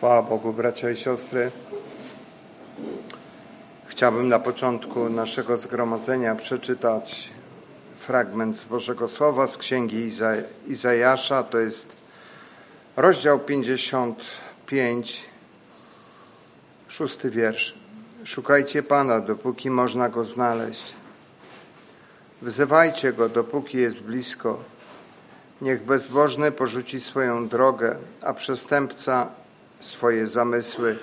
Chwała Bogu, bracia i siostry. Chciałbym na początku naszego zgromadzenia przeczytać fragment z Bożego Słowa z Księgi Iza Izajasza. To jest rozdział 55, szósty wiersz. Szukajcie Pana, dopóki można Go znaleźć. Wzywajcie Go, dopóki jest blisko. Niech bezbożny porzuci swoją drogę, a przestępca swoje zamysły.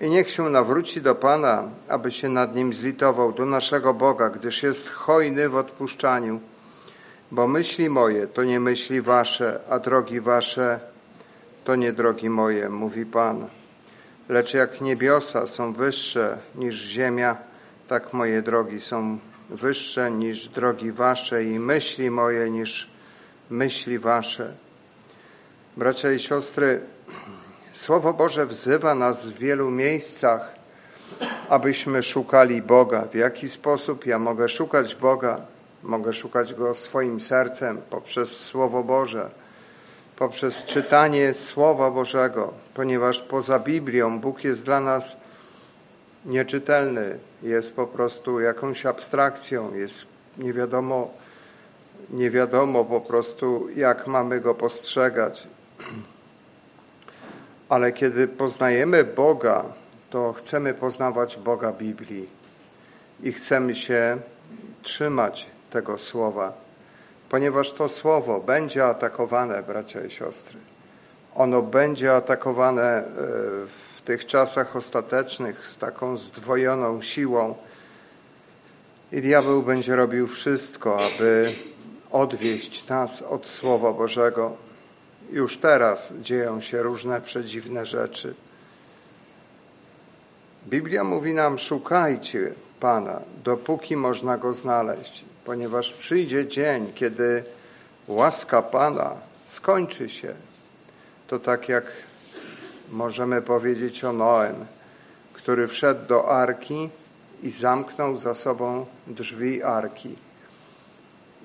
I niech się nawróci do Pana, aby się nad nim zlitował, do naszego Boga, gdyż jest hojny w odpuszczaniu. Bo myśli moje to nie myśli wasze, a drogi wasze to nie drogi moje, mówi Pan. Lecz jak niebiosa są wyższe niż ziemia, tak moje drogi są wyższe niż drogi wasze i myśli moje niż myśli wasze. Bracia i siostry, Słowo Boże wzywa nas w wielu miejscach, abyśmy szukali Boga. W jaki sposób ja mogę szukać Boga? Mogę szukać Go swoim sercem poprzez Słowo Boże, poprzez czytanie Słowa Bożego, ponieważ poza Biblią Bóg jest dla nas nieczytelny, jest po prostu jakąś abstrakcją, jest nie wiadomo, nie wiadomo po prostu, jak mamy Go postrzegać. Ale kiedy poznajemy Boga, to chcemy poznawać Boga Biblii i chcemy się trzymać tego słowa, ponieważ to słowo będzie atakowane, bracia i siostry. Ono będzie atakowane e, w tych czasach ostatecznych z taką zdwojoną siłą i diabeł będzie robił wszystko, aby odwieść nas od Słowa Bożego. Już teraz dzieją się różne przedziwne rzeczy. Biblia mówi nam: szukajcie Pana, dopóki można go znaleźć, ponieważ przyjdzie dzień, kiedy łaska Pana skończy się. To tak jak możemy powiedzieć o Noem, który wszedł do arki i zamknął za sobą drzwi arki.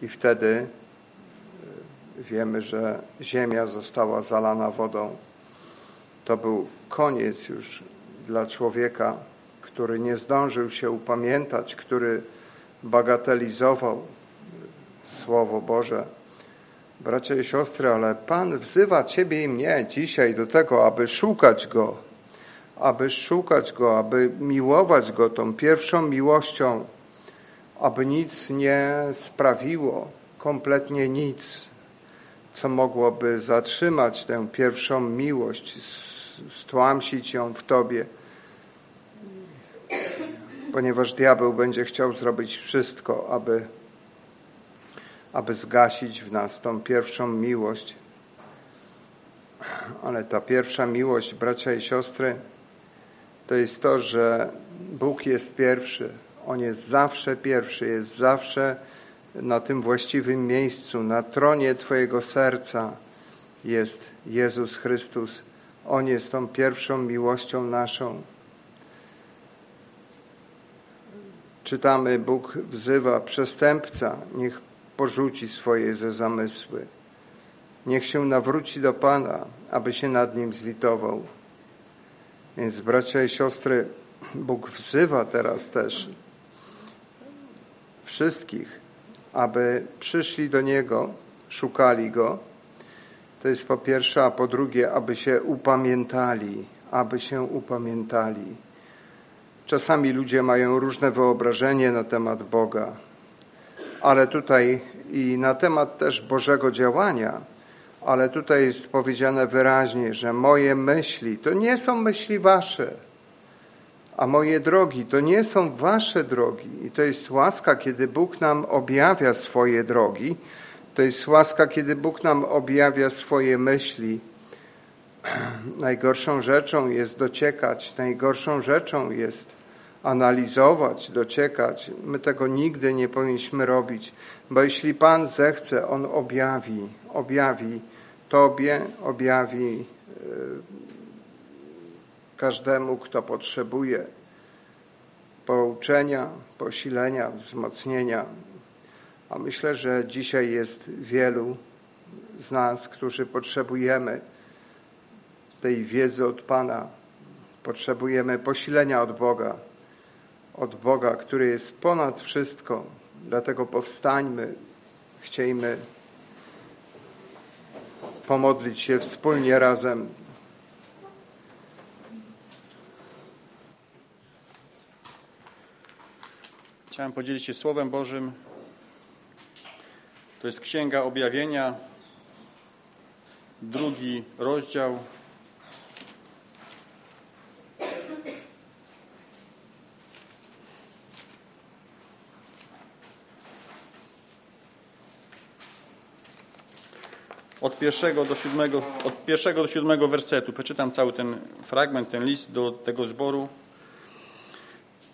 I wtedy wiemy, że ziemia została zalana wodą. To był koniec już dla człowieka, który nie zdążył się upamiętać, który bagatelizował Słowo Boże. Bracia i siostry, ale Pan wzywa Ciebie i mnie dzisiaj do tego, aby szukać Go, aby szukać Go, aby miłować Go tą pierwszą miłością, aby nic nie sprawiło, kompletnie nic, co mogłoby zatrzymać tę pierwszą miłość, stłamsić ją w Tobie, ponieważ diabeł będzie chciał zrobić wszystko, aby, aby zgasić w nas tą pierwszą miłość. Ale ta pierwsza miłość, bracia i siostry, to jest to, że Bóg jest pierwszy. On jest zawsze pierwszy, jest zawsze na tym właściwym miejscu, na tronie Twojego serca jest Jezus Chrystus. On jest tą pierwszą miłością naszą. Czytamy, Bóg wzywa przestępca, niech porzuci swoje ze zamysły. Niech się nawróci do Pana, aby się nad nim zlitował. Więc bracia i siostry, Bóg wzywa teraz też wszystkich, aby przyszli do Niego, szukali Go. To jest po pierwsze, a po drugie, aby się upamiętali, aby się upamiętali. Czasami ludzie mają różne wyobrażenie na temat Boga, ale tutaj i na temat też Bożego działania, ale tutaj jest powiedziane wyraźnie, że moje myśli to nie są myśli wasze, a moje drogi to nie są wasze drogi. I to jest łaska, kiedy Bóg nam objawia swoje drogi. To jest łaska, kiedy Bóg nam objawia swoje myśli. Najgorszą rzeczą jest dociekać, najgorszą rzeczą jest analizować, dociekać. My tego nigdy nie powinniśmy robić, bo jeśli Pan zechce, On objawi, objawi Tobie, objawi e, każdemu, kto potrzebuje pouczenia, posilenia, wzmocnienia. A myślę, że dzisiaj jest wielu z nas, którzy potrzebujemy tej wiedzy od Pana. Potrzebujemy posilenia od Boga, od Boga, który jest ponad wszystko. Dlatego powstańmy, chciejmy pomodlić się wspólnie razem. Chciałem podzielić się Słowem Bożym. To jest Księga Objawienia, drugi rozdział. Od pierwszego do siódmego, od pierwszego do siódmego wersetu. Przeczytam cały ten fragment, ten list do tego zboru.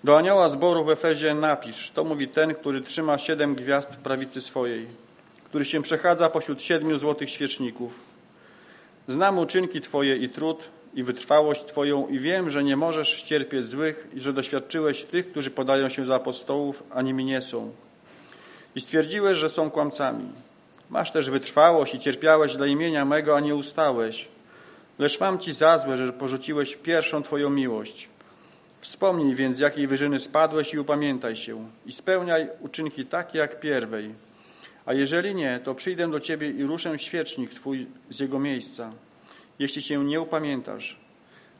Do anioła zboru w Efezie napisz, to mówi ten, który trzyma siedem gwiazd w prawicy swojej, który się przechadza pośród siedmiu złotych świeczników. Znam uczynki Twoje i trud, i wytrwałość Twoją i wiem, że nie możesz ścierpieć złych i że doświadczyłeś tych, którzy podają się za apostołów, a nimi nie są. I stwierdziłeś, że są kłamcami. Masz też wytrwałość i cierpiałeś dla imienia mego, a nie ustałeś. Lecz mam Ci za złe, że porzuciłeś pierwszą Twoją miłość. Wspomnij więc, z jakiej wyżyny spadłeś i upamiętaj się i spełniaj uczynki takie jak pierwej. A jeżeli nie, to przyjdę do Ciebie i ruszę świecznik Twój z jego miejsca, jeśli się nie upamiętasz.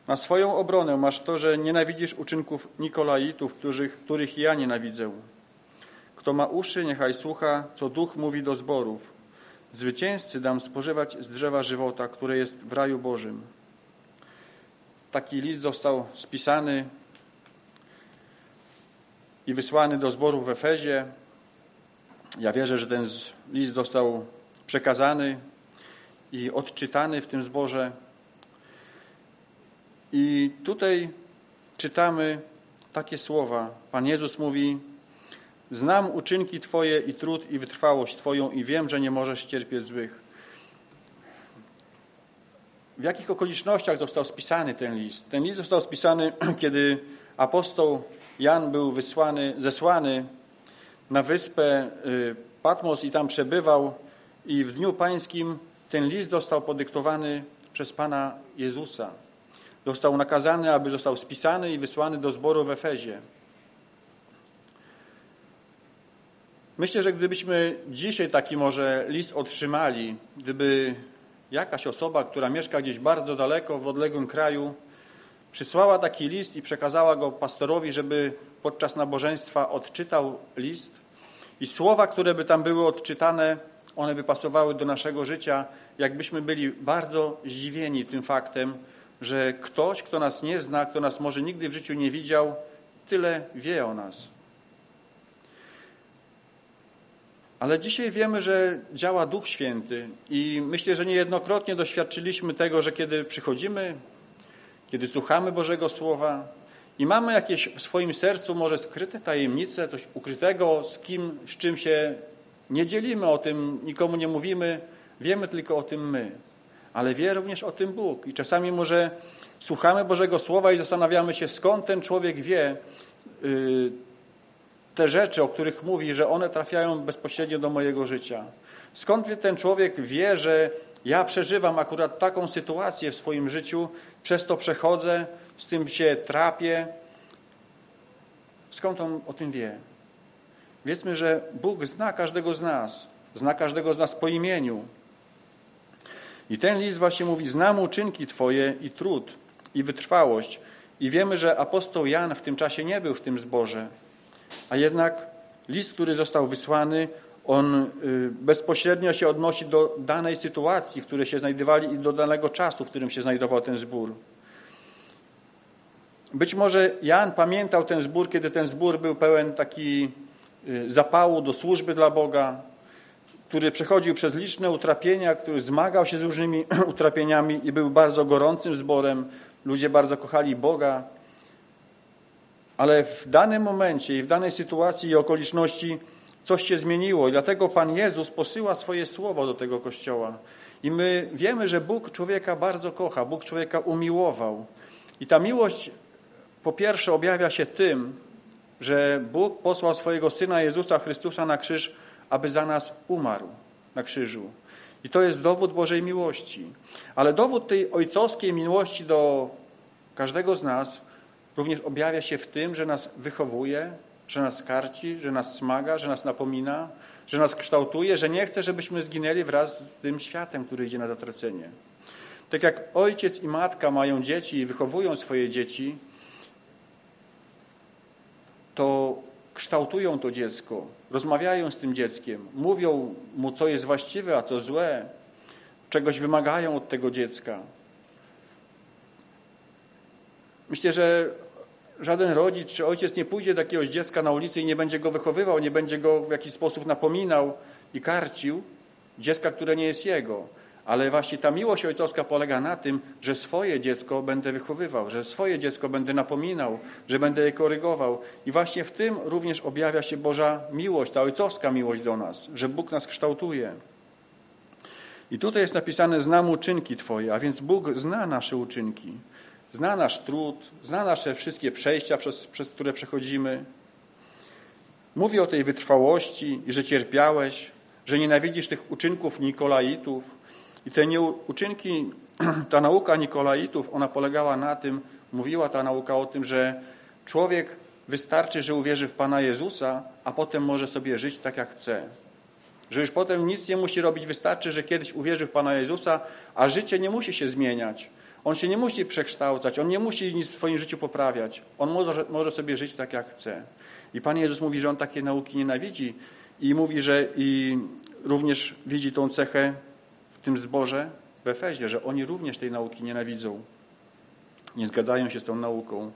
Na swoją obronę masz to, że nienawidzisz uczynków Nikolaitów, których, których ja nienawidzę. Kto ma uszy, niechaj słucha, co duch mówi do zborów. Zwycięzcy dam spożywać z drzewa żywota, które jest w raju Bożym. Taki list został spisany i wysłany do zboru w Efezie. Ja wierzę, że ten list został przekazany i odczytany w tym zborze. I tutaj czytamy takie słowa. Pan Jezus mówi: Znam uczynki Twoje i trud i wytrwałość Twoją i wiem, że nie możesz cierpieć złych. W jakich okolicznościach został spisany ten list? Ten list został spisany, kiedy apostoł Jan był wysłany, zesłany na wyspę y, Patmos i tam przebywał i w dniu pańskim ten list został podyktowany przez Pana Jezusa. Został nakazany, aby został spisany i wysłany do zboru w Efezie. Myślę, że gdybyśmy dzisiaj taki może list otrzymali, gdyby jakaś osoba, która mieszka gdzieś bardzo daleko, w odległym kraju, przysłała taki list i przekazała go pastorowi, żeby podczas nabożeństwa odczytał list i słowa, które by tam były odczytane, one by pasowały do naszego życia, jakbyśmy byli bardzo zdziwieni tym faktem, że ktoś, kto nas nie zna, kto nas może nigdy w życiu nie widział, tyle wie o nas. Ale dzisiaj wiemy, że działa Duch Święty i myślę, że niejednokrotnie doświadczyliśmy tego, że kiedy przychodzimy kiedy słuchamy Bożego Słowa i mamy jakieś w swoim sercu może skryte tajemnice, coś ukrytego, z kim, z czym się nie dzielimy o tym, nikomu nie mówimy, wiemy tylko o tym my. Ale wie również o tym Bóg. I czasami może słuchamy Bożego Słowa i zastanawiamy się, skąd ten człowiek wie yy, te rzeczy, o których mówi, że one trafiają bezpośrednio do mojego życia. Skąd ten człowiek wie, że ja przeżywam akurat taką sytuację w swoim życiu, przez to przechodzę, z tym się trapię. Skąd on o tym wie? Wiedzmy, że Bóg zna każdego z nas. Zna każdego z nas po imieniu. I ten list właśnie mówi, znam uczynki Twoje i trud, i wytrwałość. I wiemy, że apostoł Jan w tym czasie nie był w tym zborze. A jednak list, który został wysłany, on y, bezpośrednio się odnosi do danej sytuacji, w której się znajdowali i do danego czasu, w którym się znajdował ten zbór. Być może Jan pamiętał ten zbór, kiedy ten zbór był pełen taki y, zapału do służby dla Boga, który przechodził przez liczne utrapienia, który zmagał się z różnymi utrapieniami i był bardzo gorącym zborem. Ludzie bardzo kochali Boga. Ale w danym momencie i w danej sytuacji i okoliczności coś się zmieniło i dlatego Pan Jezus posyła swoje słowo do tego kościoła. I my wiemy, że Bóg człowieka bardzo kocha, Bóg człowieka umiłował. I ta miłość po pierwsze objawia się tym, że Bóg posłał swojego Syna Jezusa Chrystusa na krzyż, aby za nas umarł. na krzyżu. I to jest dowód Bożej miłości. Ale dowód tej ojcowskiej miłości do każdego z nas również objawia się w tym, że nas wychowuje, że nas karci, że nas smaga, że nas napomina, że nas kształtuje, że nie chce, żebyśmy zginęli wraz z tym światem, który idzie na zatracenie. Tak jak ojciec i matka mają dzieci i wychowują swoje dzieci, to kształtują to dziecko, rozmawiają z tym dzieckiem, mówią mu, co jest właściwe, a co złe, czegoś wymagają od tego dziecka. Myślę, że żaden rodzic czy ojciec nie pójdzie do jakiegoś dziecka na ulicy i nie będzie go wychowywał, nie będzie go w jakiś sposób napominał i karcił dziecka, które nie jest jego. Ale właśnie ta miłość ojcowska polega na tym, że swoje dziecko będę wychowywał, że swoje dziecko będę napominał, że będę je korygował. I właśnie w tym również objawia się Boża miłość, ta ojcowska miłość do nas, że Bóg nas kształtuje. I tutaj jest napisane, znam uczynki Twoje, a więc Bóg zna nasze uczynki. Zna nasz trud, zna nasze wszystkie przejścia, przez, przez które przechodzimy. Mówi o tej wytrwałości i że cierpiałeś, że nienawidzisz tych uczynków Nikolaitów. I te uczynki, ta nauka Nikolaitów, ona polegała na tym, mówiła ta nauka o tym, że człowiek wystarczy, że uwierzy w Pana Jezusa, a potem może sobie żyć tak, jak chce. Że już potem nic nie musi robić, wystarczy, że kiedyś uwierzy w Pana Jezusa, a życie nie musi się zmieniać. On się nie musi przekształcać, on nie musi nic w swoim życiu poprawiać. On może, może sobie żyć tak, jak chce. I Pan Jezus mówi, że On takie nauki nienawidzi i mówi, że i również widzi tą cechę w tym zborze w Efezie, że oni również tej nauki nienawidzą. Nie zgadzają się z tą nauką.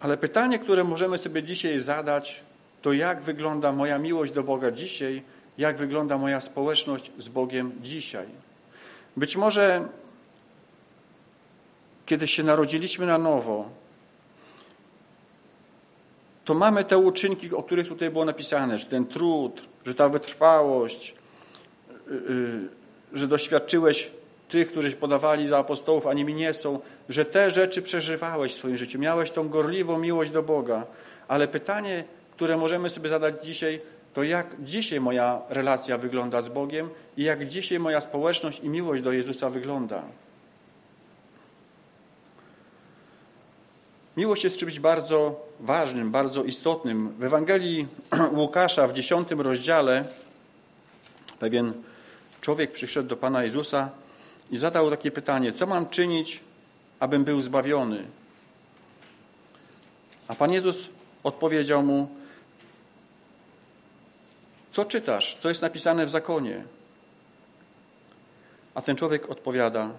Ale pytanie, które możemy sobie dzisiaj zadać, to jak wygląda moja miłość do Boga dzisiaj, jak wygląda moja społeczność z Bogiem dzisiaj. Być może kiedy się narodziliśmy na nowo, to mamy te uczynki, o których tutaj było napisane, że ten trud, że ta wytrwałość, y, y, że doświadczyłeś tych, którzy podawali za apostołów, a nimi nie są, że te rzeczy przeżywałeś w swoim życiu, miałeś tą gorliwą miłość do Boga. Ale pytanie, które możemy sobie zadać dzisiaj, to jak dzisiaj moja relacja wygląda z Bogiem i jak dzisiaj moja społeczność i miłość do Jezusa wygląda. Miłość jest czymś bardzo ważnym, bardzo istotnym. W Ewangelii Łukasza w dziesiątym rozdziale pewien człowiek przyszedł do Pana Jezusa i zadał takie pytanie, co mam czynić, abym był zbawiony? A Pan Jezus odpowiedział mu, co czytasz? Co jest napisane w zakonie? A ten człowiek odpowiada,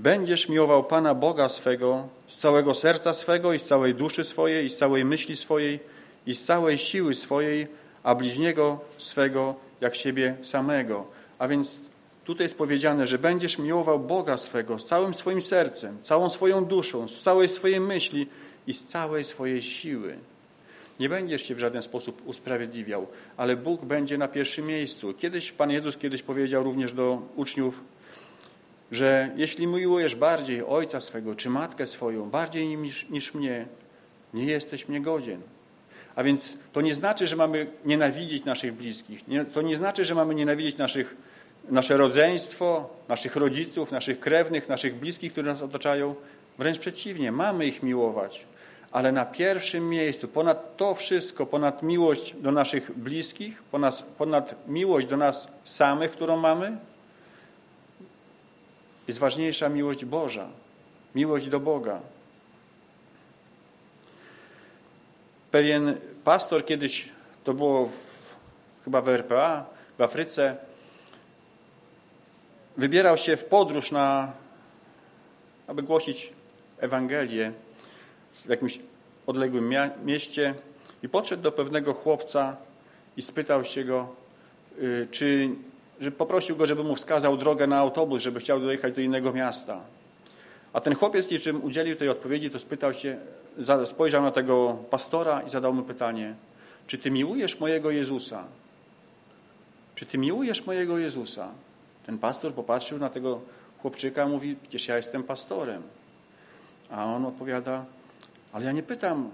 Będziesz miłował Pana Boga swego z całego serca swego i z całej duszy swojej i z całej myśli swojej i z całej siły swojej, a bliźniego swego jak siebie samego. A więc tutaj jest powiedziane, że będziesz miłował Boga swego z całym swoim sercem, całą swoją duszą, z całej swojej myśli i z całej swojej siły. Nie będziesz się w żaden sposób usprawiedliwiał, ale Bóg będzie na pierwszym miejscu. Kiedyś Pan Jezus kiedyś powiedział również do uczniów że jeśli miłujesz bardziej ojca swego czy matkę swoją, bardziej niż, niż mnie, nie jesteś mnie godzien. A więc to nie znaczy, że mamy nienawidzić naszych bliskich. Nie, to nie znaczy, że mamy nienawidzić naszych, nasze rodzeństwo, naszych rodziców, naszych krewnych, naszych bliskich, którzy nas otaczają. Wręcz przeciwnie, mamy ich miłować. Ale na pierwszym miejscu, ponad to wszystko, ponad miłość do naszych bliskich, ponad, ponad miłość do nas samych, którą mamy, jest ważniejsza miłość Boża, miłość do Boga. Pewien pastor kiedyś, to było w, chyba w RPA, w Afryce, wybierał się w podróż na, aby głosić Ewangelię w jakimś odległym mieście i podszedł do pewnego chłopca i spytał się go, y, czy że poprosił go, żeby mu wskazał drogę na autobus, żeby chciał dojechać do innego miasta. A ten chłopiec, niczym udzielił tej odpowiedzi, to spytał się, spojrzał na tego pastora i zadał mu pytanie, czy ty miłujesz mojego Jezusa? Czy ty miłujesz mojego Jezusa? Ten pastor popatrzył na tego chłopczyka mówi, przecież ja jestem pastorem. A on odpowiada, ale ja nie pytam,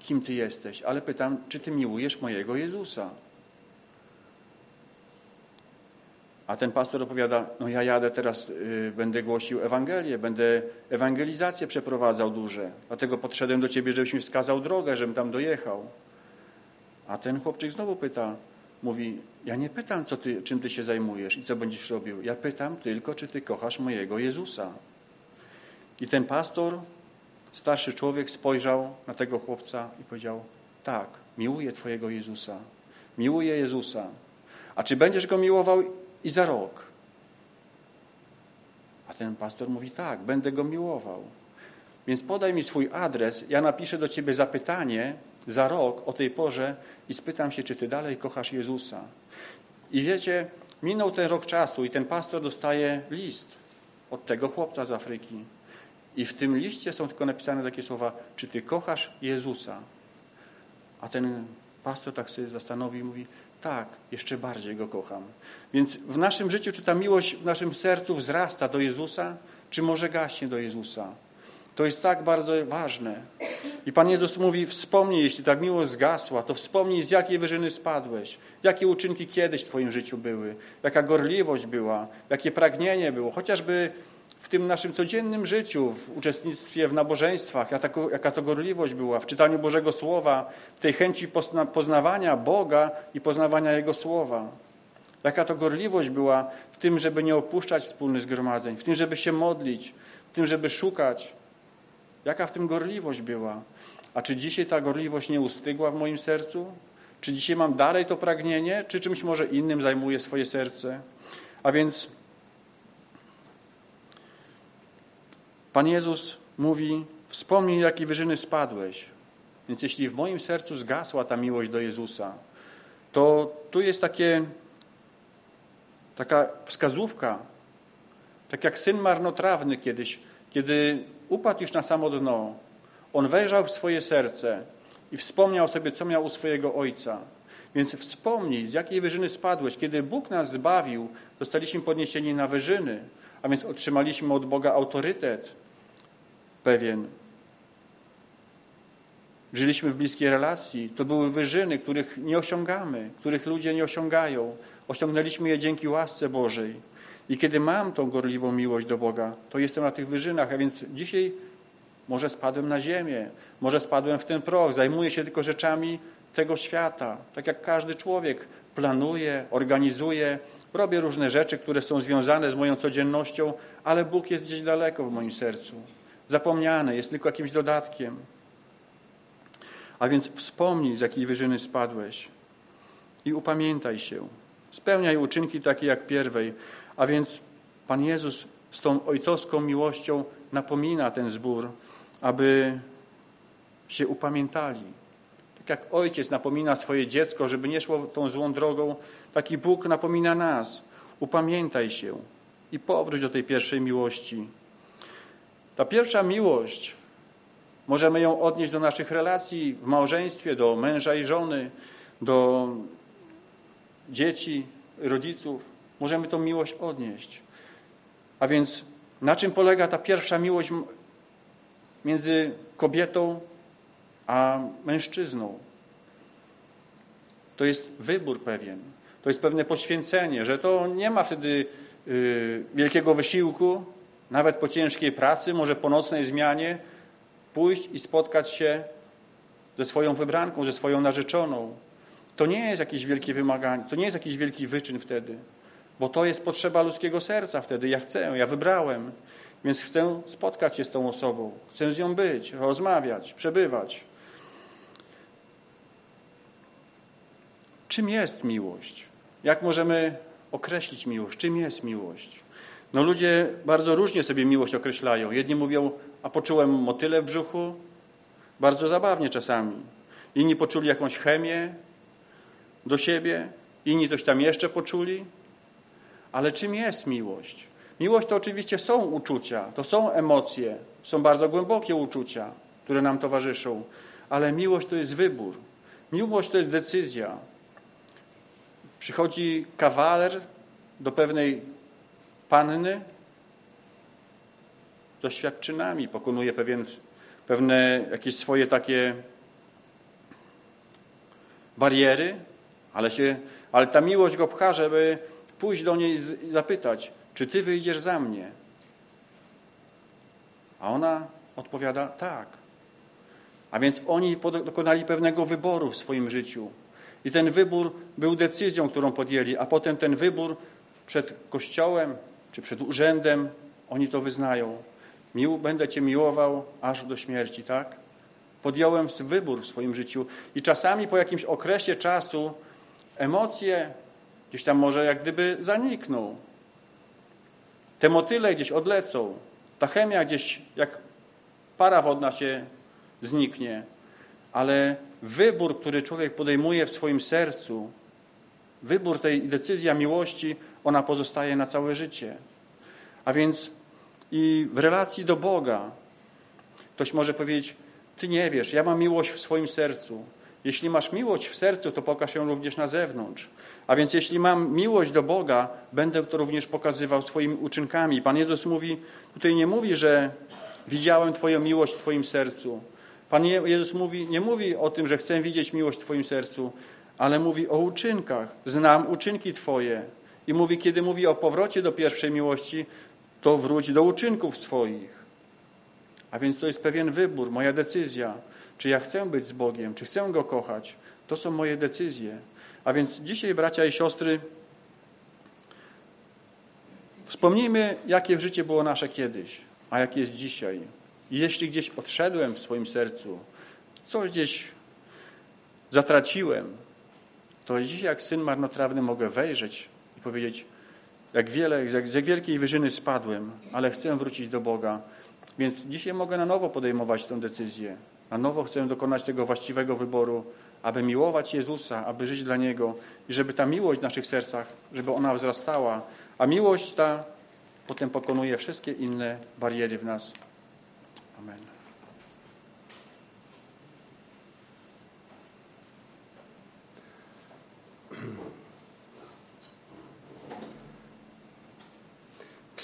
kim ty jesteś, ale pytam, czy ty miłujesz mojego Jezusa? A ten pastor opowiada, no ja jadę teraz, y, będę głosił Ewangelię, będę ewangelizację przeprowadzał duże. Dlatego podszedłem do ciebie, żebyś mi wskazał drogę, żebym tam dojechał. A ten chłopczyk znowu pyta, mówi, ja nie pytam, co ty, czym ty się zajmujesz i co będziesz robił. Ja pytam tylko, czy ty kochasz mojego Jezusa. I ten pastor, starszy człowiek spojrzał na tego chłopca i powiedział, tak, miłuję twojego Jezusa. Miłuję Jezusa. A czy będziesz go miłował i za rok? A ten pastor mówi, tak, będę go miłował. Więc podaj mi swój adres, ja napiszę do ciebie zapytanie za rok o tej porze i spytam się, czy ty dalej kochasz Jezusa. I wiecie, minął ten rok czasu i ten pastor dostaje list od tego chłopca z Afryki. I w tym liście są tylko napisane takie słowa, czy ty kochasz Jezusa? A ten pastor tak sobie zastanowi i mówi, tak, jeszcze bardziej Go kocham. Więc w naszym życiu, czy ta miłość w naszym sercu wzrasta do Jezusa, czy może gaśnie do Jezusa? To jest tak bardzo ważne. I Pan Jezus mówi, wspomnij, jeśli ta miłość zgasła, to wspomnij, z jakiej wyżyny spadłeś, jakie uczynki kiedyś w Twoim życiu były, jaka gorliwość była, jakie pragnienie było, chociażby w tym naszym codziennym życiu, w uczestnictwie w nabożeństwach, jaka to, gorliwość była, w czytaniu Bożego Słowa, w tej chęci poznawania Boga i poznawania Jego Słowa. Jaka to gorliwość była w tym, żeby nie opuszczać wspólnych zgromadzeń, w tym, żeby się modlić, w tym, żeby szukać. Jaka w tym gorliwość była? A czy dzisiaj ta gorliwość nie ustygła w moim sercu? Czy dzisiaj mam dalej to pragnienie, czy czymś może innym zajmuje swoje serce? A więc Pan Jezus mówi, wspomnij, jakie wyżyny spadłeś. Więc jeśli w moim sercu zgasła ta miłość do Jezusa, to tu jest takie, taka wskazówka, tak jak syn marnotrawny kiedyś, kiedy upadł już na samo dno, on wejrzał w swoje serce i wspomniał sobie, co miał u swojego ojca. Więc wspomnij, z jakiej wyżyny spadłeś. Kiedy Bóg nas zbawił, zostaliśmy podniesieni na wyżyny, a więc otrzymaliśmy od Boga autorytet pewien. Żyliśmy w bliskiej relacji. To były wyżyny, których nie osiągamy, których ludzie nie osiągają. Osiągnęliśmy je dzięki łasce Bożej. I kiedy mam tą gorliwą miłość do Boga, to jestem na tych wyżynach, a więc dzisiaj może spadłem na ziemię, może spadłem w ten proch, zajmuję się tylko rzeczami tego świata. Tak jak każdy człowiek planuje, organizuje, robię różne rzeczy, które są związane z moją codziennością, ale Bóg jest gdzieś daleko w moim sercu. Zapomniany, jest tylko jakimś dodatkiem. A więc wspomnij, z jakiej wyżyny spadłeś i upamiętaj się. Spełniaj uczynki takie jak pierwej. A więc Pan Jezus z tą ojcowską miłością napomina ten zbór, aby się upamiętali. Tak jak ojciec napomina swoje dziecko, żeby nie szło tą złą drogą, taki Bóg napomina nas. Upamiętaj się i powróć do tej pierwszej miłości. Ta pierwsza miłość, możemy ją odnieść do naszych relacji w małżeństwie, do męża i żony, do dzieci, rodziców. Możemy tą miłość odnieść. A więc na czym polega ta pierwsza miłość między kobietą a mężczyzną? To jest wybór pewien. To jest pewne poświęcenie, że to nie ma wtedy yy, wielkiego wysiłku, nawet po ciężkiej pracy, może po nocnej zmianie, pójść i spotkać się ze swoją wybranką, ze swoją narzeczoną. To nie jest jakieś wielkie wymaganie, to nie jest jakiś wielki wyczyn wtedy, bo to jest potrzeba ludzkiego serca wtedy. Ja chcę, ja wybrałem, więc chcę spotkać się z tą osobą, chcę z nią być, rozmawiać, przebywać. Czym jest miłość? Jak możemy określić miłość? Czym jest miłość? No ludzie bardzo różnie sobie miłość określają. Jedni mówią, a poczułem motyle w brzuchu. Bardzo zabawnie czasami. Inni poczuli jakąś chemię do siebie. Inni coś tam jeszcze poczuli. Ale czym jest miłość? Miłość to oczywiście są uczucia, to są emocje, są bardzo głębokie uczucia, które nam towarzyszą, ale miłość to jest wybór. Miłość to jest decyzja. Przychodzi kawaler do pewnej panny doświadczynami, pokonuje pewien, pewne jakieś swoje takie bariery, ale, się, ale ta miłość go pcha, żeby pójść do niej i zapytać, czy ty wyjdziesz za mnie? A ona odpowiada, tak. A więc oni dokonali pewnego wyboru w swoim życiu. I ten wybór był decyzją, którą podjęli, a potem ten wybór przed Kościołem czy przed urzędem, oni to wyznają. Mił, będę Cię miłował aż do śmierci, tak? Podjąłem wybór w swoim życiu i czasami po jakimś okresie czasu emocje gdzieś tam może jak gdyby zanikną. Te motyle gdzieś odlecą. Ta chemia gdzieś jak para wodna się zniknie. Ale wybór, który człowiek podejmuje w swoim sercu, wybór tej decyzja miłości, ona pozostaje na całe życie. A więc i w relacji do Boga ktoś może powiedzieć, ty nie wiesz, ja mam miłość w swoim sercu. Jeśli masz miłość w sercu, to pokaż ją również na zewnątrz. A więc jeśli mam miłość do Boga, będę to również pokazywał swoimi uczynkami. Pan Jezus mówi, tutaj nie mówi, że widziałem Twoją miłość w Twoim sercu. Pan Jezus mówi, nie mówi o tym, że chcę widzieć miłość w Twoim sercu, ale mówi o uczynkach. Znam uczynki Twoje. I mówi, kiedy mówi o powrocie do pierwszej miłości, to wróć do uczynków swoich. A więc to jest pewien wybór, moja decyzja. Czy ja chcę być z Bogiem, czy chcę Go kochać. To są moje decyzje. A więc dzisiaj, bracia i siostry, wspomnijmy, jakie życie było nasze kiedyś, a jakie jest dzisiaj. Jeśli gdzieś odszedłem w swoim sercu, coś gdzieś zatraciłem, to dzisiaj jak syn marnotrawny mogę wejrzeć i powiedzieć, jak wiele, jak z wielkiej wyżyny spadłem, ale chcę wrócić do Boga. Więc dzisiaj mogę na nowo podejmować tę decyzję. Na nowo chcę dokonać tego właściwego wyboru, aby miłować Jezusa, aby żyć dla Niego i żeby ta miłość w naszych sercach, żeby ona wzrastała. A miłość ta potem pokonuje wszystkie inne bariery w nas. Amen.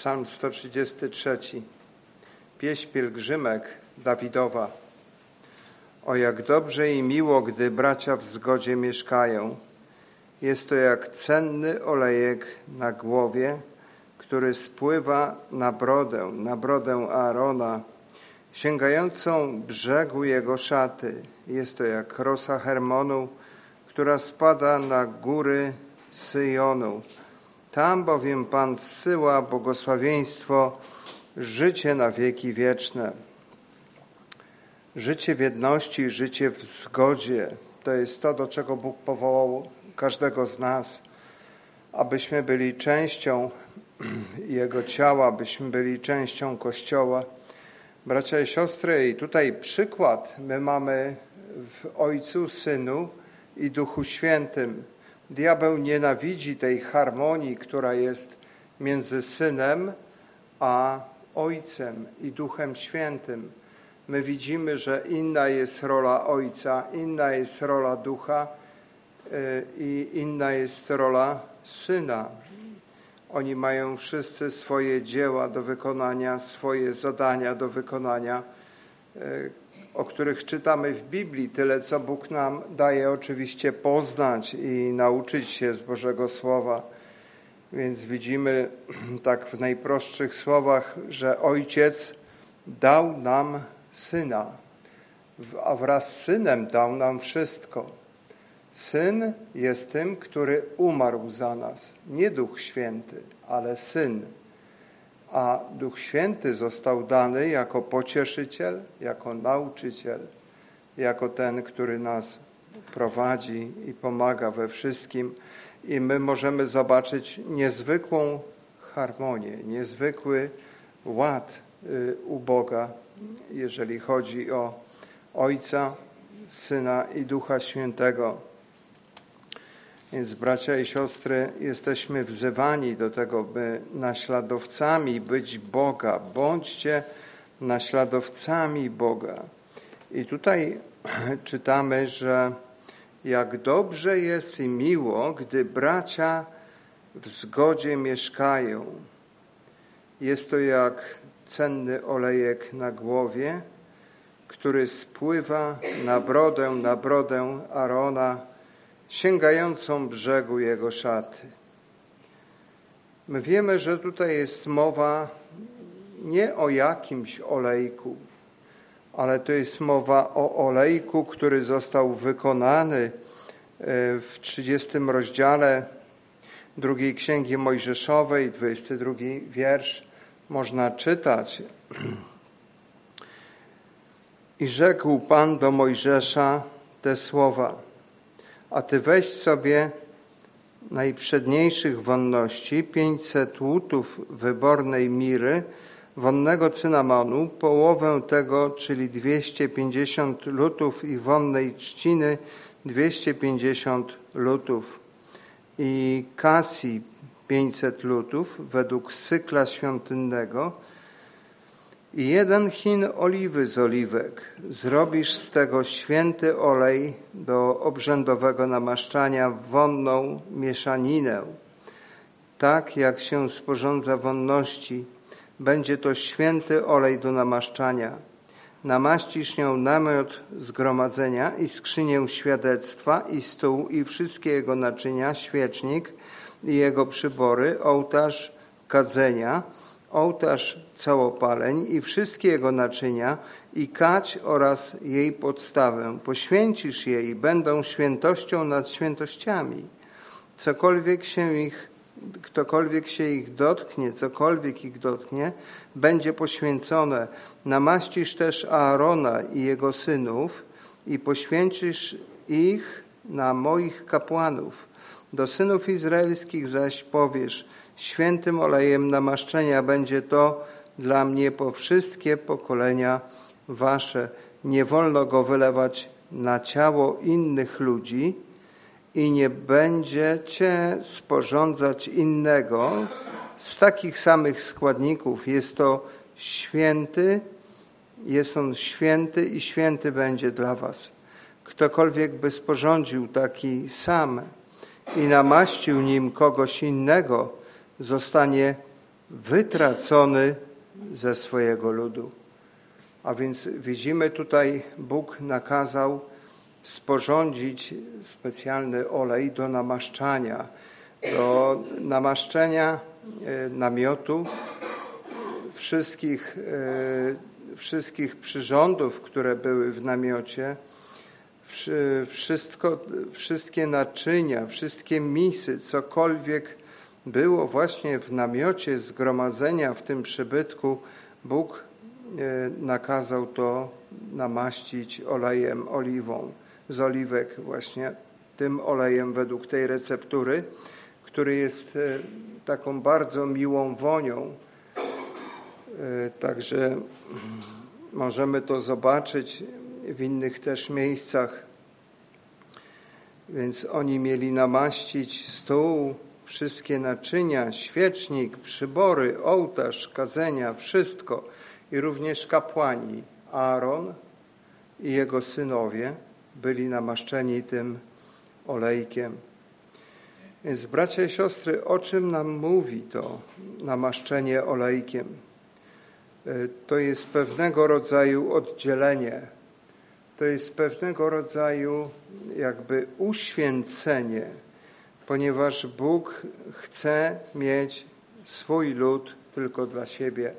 Psalm 133. Pieśń pielgrzymek Dawidowa. O jak dobrze i miło, gdy bracia w zgodzie mieszkają. Jest to jak cenny olejek na głowie, który spływa na brodę, na brodę Aarona, sięgającą brzegu jego szaty. Jest to jak rosa Hermonu, która spada na góry Syjonu. Tam bowiem Pan zsyła błogosławieństwo, życie na wieki wieczne. Życie w jedności, życie w zgodzie. To jest to, do czego Bóg powołał każdego z nas, abyśmy byli częścią Jego ciała, abyśmy byli częścią Kościoła. Bracia i siostry, i tutaj przykład my mamy w Ojcu, Synu i Duchu Świętym. Diabeł nienawidzi tej harmonii, która jest między Synem a Ojcem i Duchem Świętym. My widzimy, że inna jest rola Ojca, inna jest rola Ducha y, i inna jest rola Syna. Oni mają wszyscy swoje dzieła do wykonania, swoje zadania do wykonania, y, o których czytamy w Biblii. Tyle, co Bóg nam daje oczywiście poznać i nauczyć się z Bożego Słowa. Więc widzimy tak w najprostszych słowach, że Ojciec dał nam Syna, a wraz z Synem dał nam wszystko. Syn jest tym, który umarł za nas. Nie Duch Święty, ale Syn. A Duch Święty został dany jako pocieszyciel, jako nauczyciel, jako ten, który nas prowadzi i pomaga we wszystkim. I my możemy zobaczyć niezwykłą harmonię, niezwykły ład y, u Boga, jeżeli chodzi o Ojca, Syna i Ducha Świętego. Więc bracia i siostry, jesteśmy wzywani do tego, by naśladowcami być Boga. Bądźcie naśladowcami Boga. I tutaj czytamy, że jak dobrze jest i miło, gdy bracia w zgodzie mieszkają. Jest to jak cenny olejek na głowie, który spływa na brodę, na brodę Arona, sięgającą brzegu jego szaty. My wiemy, że tutaj jest mowa nie o jakimś olejku, ale to jest mowa o olejku, który został wykonany e, w 30 rozdziale drugiej Księgi Mojżeszowej, 22 wiersz, można czytać. I rzekł Pan do Mojżesza te słowa, a Ty weź sobie najprzedniejszych wonności, 500 łutów wybornej miry, wonnego cynamonu, połowę tego, czyli 250 lutów i wonnej trzciny, 250 lutów. I kasji 500 lutów według cykla świątynnego i jeden chin oliwy z oliwek. Zrobisz z tego święty olej do obrzędowego namaszczania wonną mieszaninę. Tak jak się sporządza wonności, będzie to święty olej do namaszczania. Namaścisz nią namiot zgromadzenia i skrzynię świadectwa i stół i wszystkie jego naczynia, świecznik i jego przybory, ołtarz kadzenia, ołtarz całopaleń i wszystkie jego naczynia i kać oraz jej podstawę. Poświęcisz je i będą świętością nad świętościami. Cokolwiek się ich, ktokolwiek się ich dotknie, cokolwiek ich dotknie, będzie poświęcone. Namaścisz też Aarona i jego synów i poświęcisz ich na moich kapłanów. Do synów izraelskich zaś powiesz, świętym olejem namaszczenia będzie to dla mnie po wszystkie pokolenia wasze. Nie wolno go wylewać na ciało innych ludzi i nie będziecie sporządzać innego z takich samych składników. Jest to święty, jest on święty i święty będzie dla was. Ktokolwiek by sporządził taki sam i namaścił nim kogoś innego, zostanie wytracony ze swojego ludu. A więc widzimy tutaj, Bóg nakazał sporządzić specjalny olej do namaszczania, do namaszczenia e, namiotu, wszystkich, e, wszystkich przyrządów, które były w namiocie, wszystko, wszystkie naczynia, wszystkie misy, cokolwiek było właśnie w namiocie zgromadzenia w tym przybytku, Bóg e, nakazał to namaścić olejem oliwą, z oliwek właśnie tym olejem według tej receptury, który jest e, taką bardzo miłą wonią. E, także możemy to zobaczyć w innych też miejscach. Więc oni mieli namaścić stół, wszystkie naczynia, świecznik, przybory, ołtarz, kazenia, wszystko i również kapłani Aaron i jego synowie byli namaszczeni tym olejkiem. Więc bracia i siostry, o czym nam mówi to namaszczenie olejkiem? To jest pewnego rodzaju oddzielenie, to jest pewnego rodzaju jakby uświęcenie ponieważ Bóg chce mieć swój lud tylko dla siebie.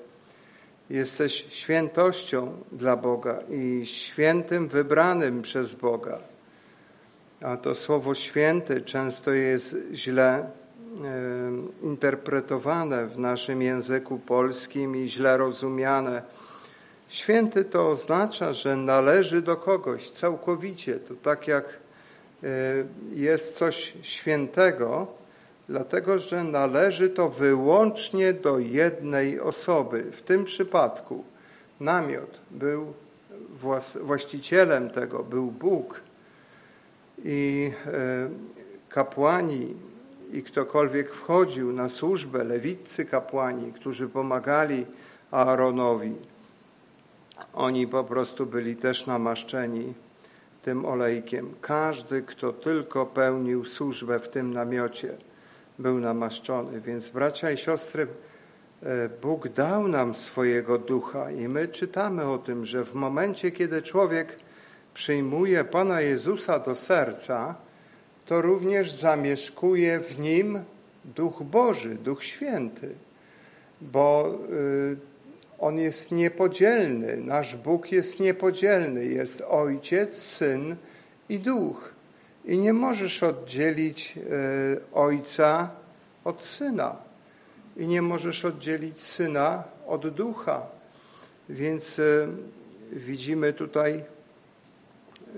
Jesteś świętością dla Boga i świętym wybranym przez Boga. A to słowo święty często jest źle interpretowane w naszym języku polskim i źle rozumiane. Święty to oznacza, że należy do kogoś całkowicie. To tak jak jest coś świętego, dlatego że należy to wyłącznie do jednej osoby. W tym przypadku namiot był właścicielem tego, był Bóg i y, kapłani i ktokolwiek wchodził na służbę, lewiccy kapłani, którzy pomagali Aaronowi, oni po prostu byli też namaszczeni tym olejkiem. Każdy, kto tylko pełnił służbę w tym namiocie, był namaszczony. Więc bracia i siostry, e, Bóg dał nam swojego ducha i my czytamy o tym, że w momencie, kiedy człowiek przyjmuje Pana Jezusa do serca, to również zamieszkuje w nim Duch Boży, Duch Święty, bo y, On jest niepodzielny, nasz Bóg jest niepodzielny, jest Ojciec, Syn i Duch. I nie możesz oddzielić y, Ojca od Syna. I nie możesz oddzielić Syna od Ducha. Więc y, widzimy tutaj,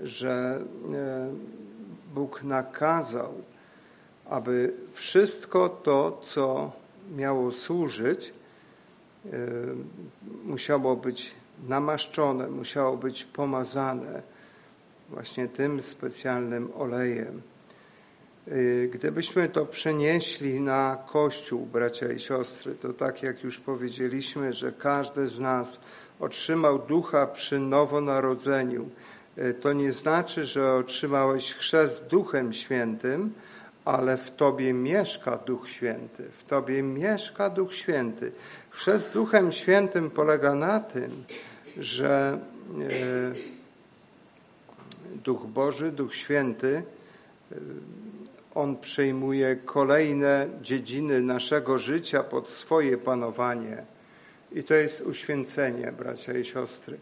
że Bóg nakazał, aby wszystko to, co miało służyć, e, musiało być namaszczone, musiało być pomazane właśnie tym specjalnym olejem. E, gdybyśmy to przenieśli na Kościół, bracia i siostry, to tak jak już powiedzieliśmy, że każdy z nas otrzymał ducha przy nowonarodzeniu, e, to nie znaczy, że otrzymałeś chrzest Duchem Świętym, ale w Tobie mieszka Duch Święty. W Tobie mieszka Duch Święty. Chrzest Duchem Świętym polega na tym, że e, Duch Boży, Duch Święty, e, On przejmuje kolejne dziedziny naszego życia pod swoje panowanie. I to jest uświęcenie, bracia i siostry.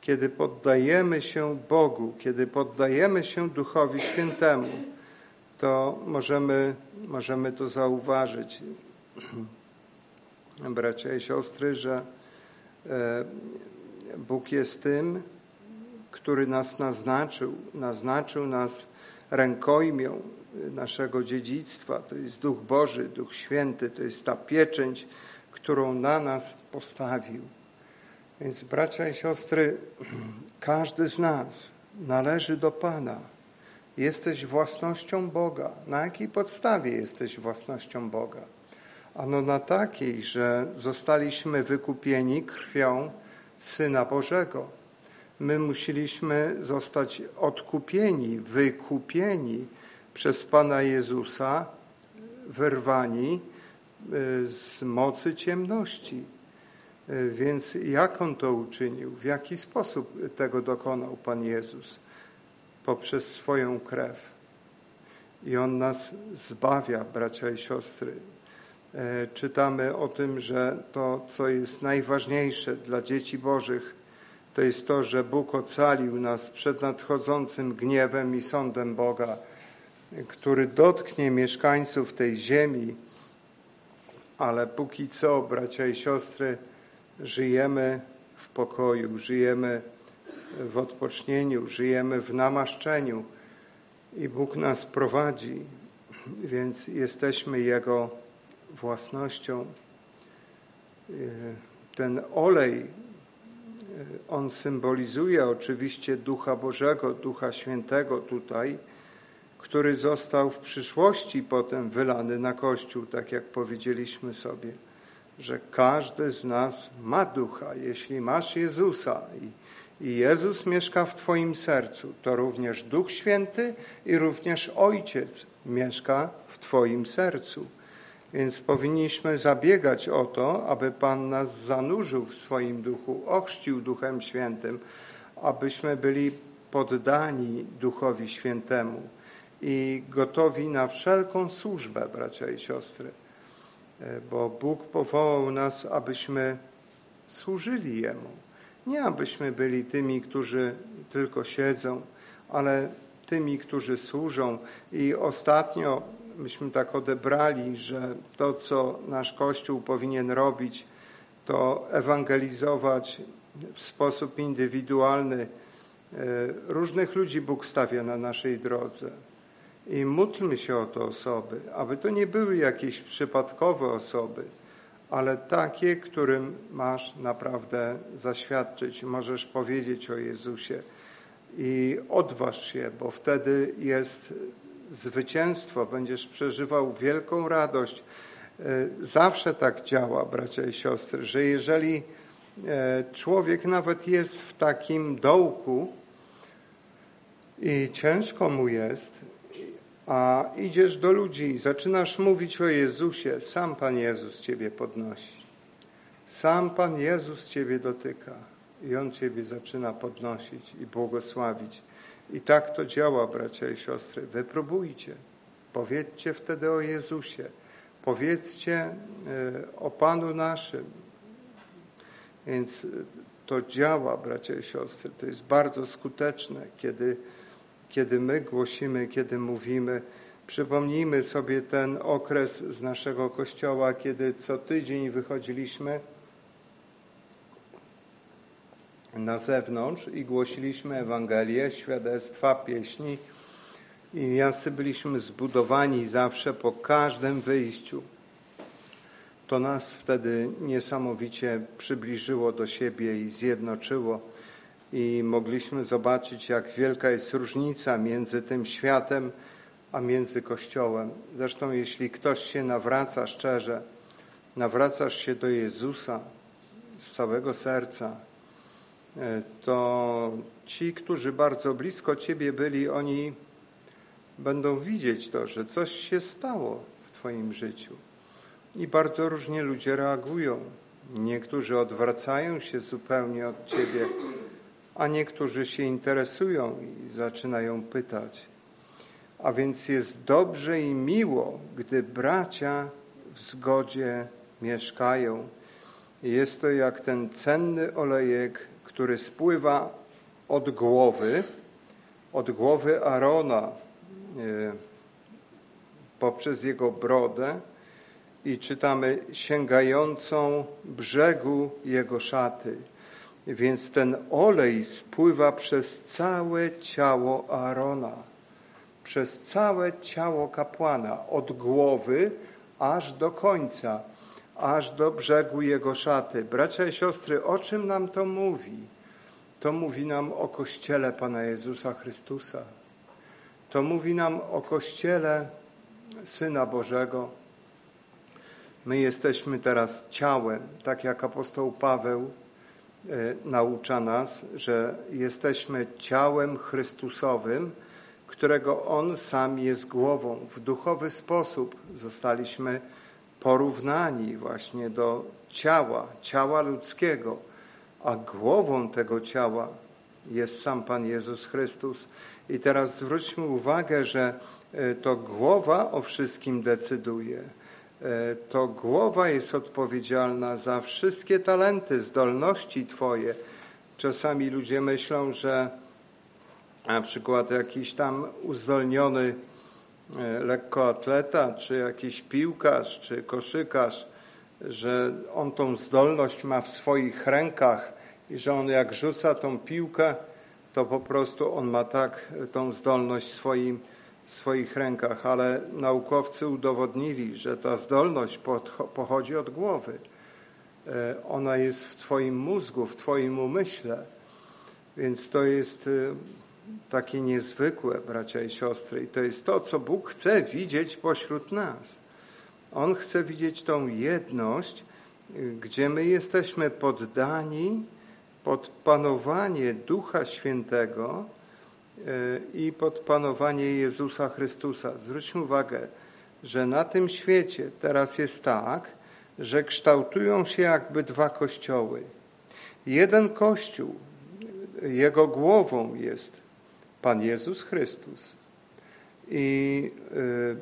Kiedy poddajemy się Bogu, kiedy poddajemy się Duchowi Świętemu, to możemy, możemy to zauważyć, bracia i siostry, że e, Bóg jest tym, który nas naznaczył, naznaczył nas rękojmią naszego dziedzictwa. To jest Duch Boży, Duch Święty, to jest ta pieczęć, którą na nas postawił. Więc bracia i siostry, każdy z nas należy do Pana. Jesteś własnością Boga. Na jakiej podstawie jesteś własnością Boga? Ano na takiej, że zostaliśmy wykupieni krwią Syna Bożego. My musieliśmy zostać odkupieni, wykupieni przez Pana Jezusa, wyrwani y, z mocy ciemności. Y, więc jak On to uczynił? W jaki sposób tego dokonał Pan Jezus? Poprzez swoją krew. I On nas zbawia, bracia i siostry. E, czytamy o tym, że to, co jest najważniejsze dla dzieci Bożych, to jest to, że Bóg ocalił nas przed nadchodzącym gniewem i sądem Boga, który dotknie mieszkańców tej ziemi, ale póki co, bracia i siostry, żyjemy w pokoju, żyjemy w odpocznieniu, żyjemy w namaszczeniu i Bóg nas prowadzi, więc jesteśmy Jego własnością. Ten olej, on symbolizuje oczywiście Ducha Bożego, Ducha Świętego tutaj, który został w przyszłości potem wylany na Kościół, tak jak powiedzieliśmy sobie, że każdy z nas ma Ducha. Jeśli masz Jezusa i i Jezus mieszka w Twoim sercu, to również Duch Święty i również Ojciec mieszka w Twoim sercu. Więc powinniśmy zabiegać o to, aby Pan nas zanurzył w swoim duchu, ochrzcił Duchem Świętym, abyśmy byli poddani Duchowi Świętemu i gotowi na wszelką służbę, bracia i siostry. Bo Bóg powołał nas, abyśmy służyli Jemu. Nie abyśmy byli tymi, którzy tylko siedzą, ale tymi, którzy służą. I ostatnio myśmy tak odebrali, że to, co nasz Kościół powinien robić, to ewangelizować w sposób indywidualny. E, różnych ludzi Bóg stawia na naszej drodze. I módlmy się o te osoby, aby to nie były jakieś przypadkowe osoby, ale takie, którym masz naprawdę zaświadczyć. Możesz powiedzieć o Jezusie i odważ się, bo wtedy jest zwycięstwo, będziesz przeżywał wielką radość. E, zawsze tak działa, bracia i siostry, że jeżeli e, człowiek nawet jest w takim dołku i ciężko mu jest, a idziesz do ludzi i zaczynasz mówić o Jezusie, sam Pan Jezus Ciebie podnosi. Sam Pan Jezus Ciebie dotyka i On Ciebie zaczyna podnosić i błogosławić. I tak to działa, bracia i siostry. Wypróbujcie. Powiedzcie wtedy o Jezusie. Powiedzcie e, o Panu naszym. Więc to działa, bracia i siostry. To jest bardzo skuteczne, kiedy, kiedy my głosimy, kiedy mówimy. Przypomnijmy sobie ten okres z naszego kościoła, kiedy co tydzień wychodziliśmy na zewnątrz i głosiliśmy Ewangelię, świadectwa, pieśni i jasy byliśmy zbudowani zawsze po każdym wyjściu. To nas wtedy niesamowicie przybliżyło do siebie i zjednoczyło i mogliśmy zobaczyć, jak wielka jest różnica między tym światem, a między Kościołem. Zresztą jeśli ktoś się nawraca szczerze, nawracasz się do Jezusa z całego serca, e, to ci, którzy bardzo blisko Ciebie byli, oni będą widzieć to, że coś się stało w Twoim życiu. I bardzo różnie ludzie reagują. Niektórzy odwracają się zupełnie od Ciebie, a niektórzy się interesują i zaczynają pytać. A więc jest dobrze i miło, gdy bracia w zgodzie mieszkają. Jest to jak ten cenny olejek, który spływa od głowy, od głowy Arona e, poprzez jego brodę i czytamy sięgającą brzegu jego szaty. Więc ten olej spływa przez całe ciało Arona przez całe ciało kapłana, od głowy aż do końca, aż do brzegu jego szaty. Bracia i siostry, o czym nam to mówi? To mówi nam o Kościele Pana Jezusa Chrystusa. To mówi nam o Kościele Syna Bożego. My jesteśmy teraz ciałem, tak jak apostoł Paweł naucza nas, że jesteśmy ciałem Chrystusowym, którego On sam jest głową. W duchowy sposób zostaliśmy porównani właśnie do ciała, ciała ludzkiego, a głową tego ciała jest sam Pan Jezus Chrystus. I teraz zwróćmy uwagę, że e, to głowa o wszystkim decyduje. E, to głowa jest odpowiedzialna za wszystkie talenty, zdolności Twoje. Czasami ludzie myślą, że na przykład jakiś tam uzdolniony e, lekkoatleta, czy jakiś piłkarz, czy koszykarz, że on tą zdolność ma w swoich rękach i że on jak rzuca tą piłkę, to po prostu on ma tak tą zdolność w swoim, w swoich rękach, ale naukowcy udowodnili, że ta zdolność pochodzi od głowy. E, ona jest w Twoim mózgu, w Twoim umyśle. Więc to jest e, takie niezwykłe, bracia i siostry. I to jest to, co Bóg chce widzieć pośród nas. On chce widzieć tą jedność, gdzie my jesteśmy poddani pod panowanie Ducha Świętego i pod panowanie Jezusa Chrystusa. Zwróćmy uwagę, że na tym świecie teraz jest tak, że kształtują się jakby dwa kościoły. Jeden kościół, jego głową jest Pan Jezus Chrystus. I y,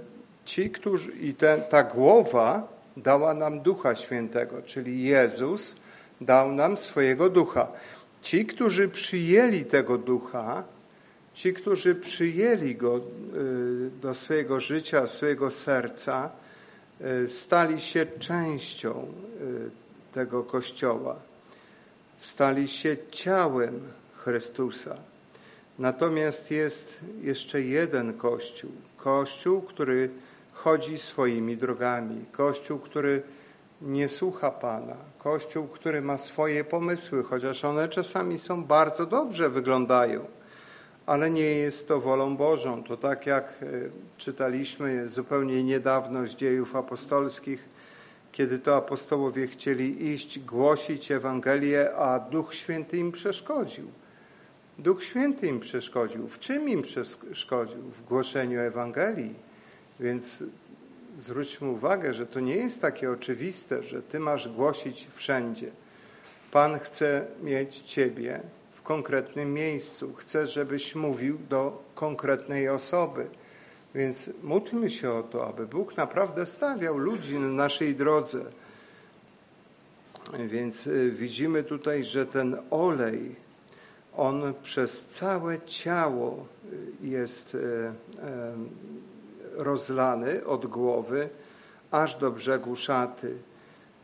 ci, którzy, i ten, ta głowa dała nam Ducha Świętego, czyli Jezus dał nam swojego Ducha. Ci, którzy przyjęli tego Ducha, ci, którzy przyjęli Go y, do swojego życia, swojego serca, y, stali się częścią tego Kościoła. Stali się ciałem Chrystusa. Natomiast jest jeszcze jeden Kościół. Kościół, który chodzi swoimi drogami. Kościół, który nie słucha Pana. Kościół, który ma swoje pomysły, chociaż one czasami są bardzo dobrze wyglądają. Ale nie jest to wolą Bożą. To tak jak e, czytaliśmy zupełnie niedawno z dziejów apostolskich, kiedy to apostołowie chcieli iść, głosić Ewangelię, a Duch Święty im przeszkodził. Duch Święty im przeszkodził. W czym im przeszkodził? W głoszeniu Ewangelii. Więc zwróćmy uwagę, że to nie jest takie oczywiste, że Ty masz głosić wszędzie. Pan chce mieć Ciebie w konkretnym miejscu. Chce, żebyś mówił do konkretnej osoby. Więc módlmy się o to, aby Bóg naprawdę stawiał ludzi na naszej drodze. Więc y, widzimy tutaj, że ten olej, on przez całe ciało y, jest y, rozlany od głowy aż do brzegu szaty.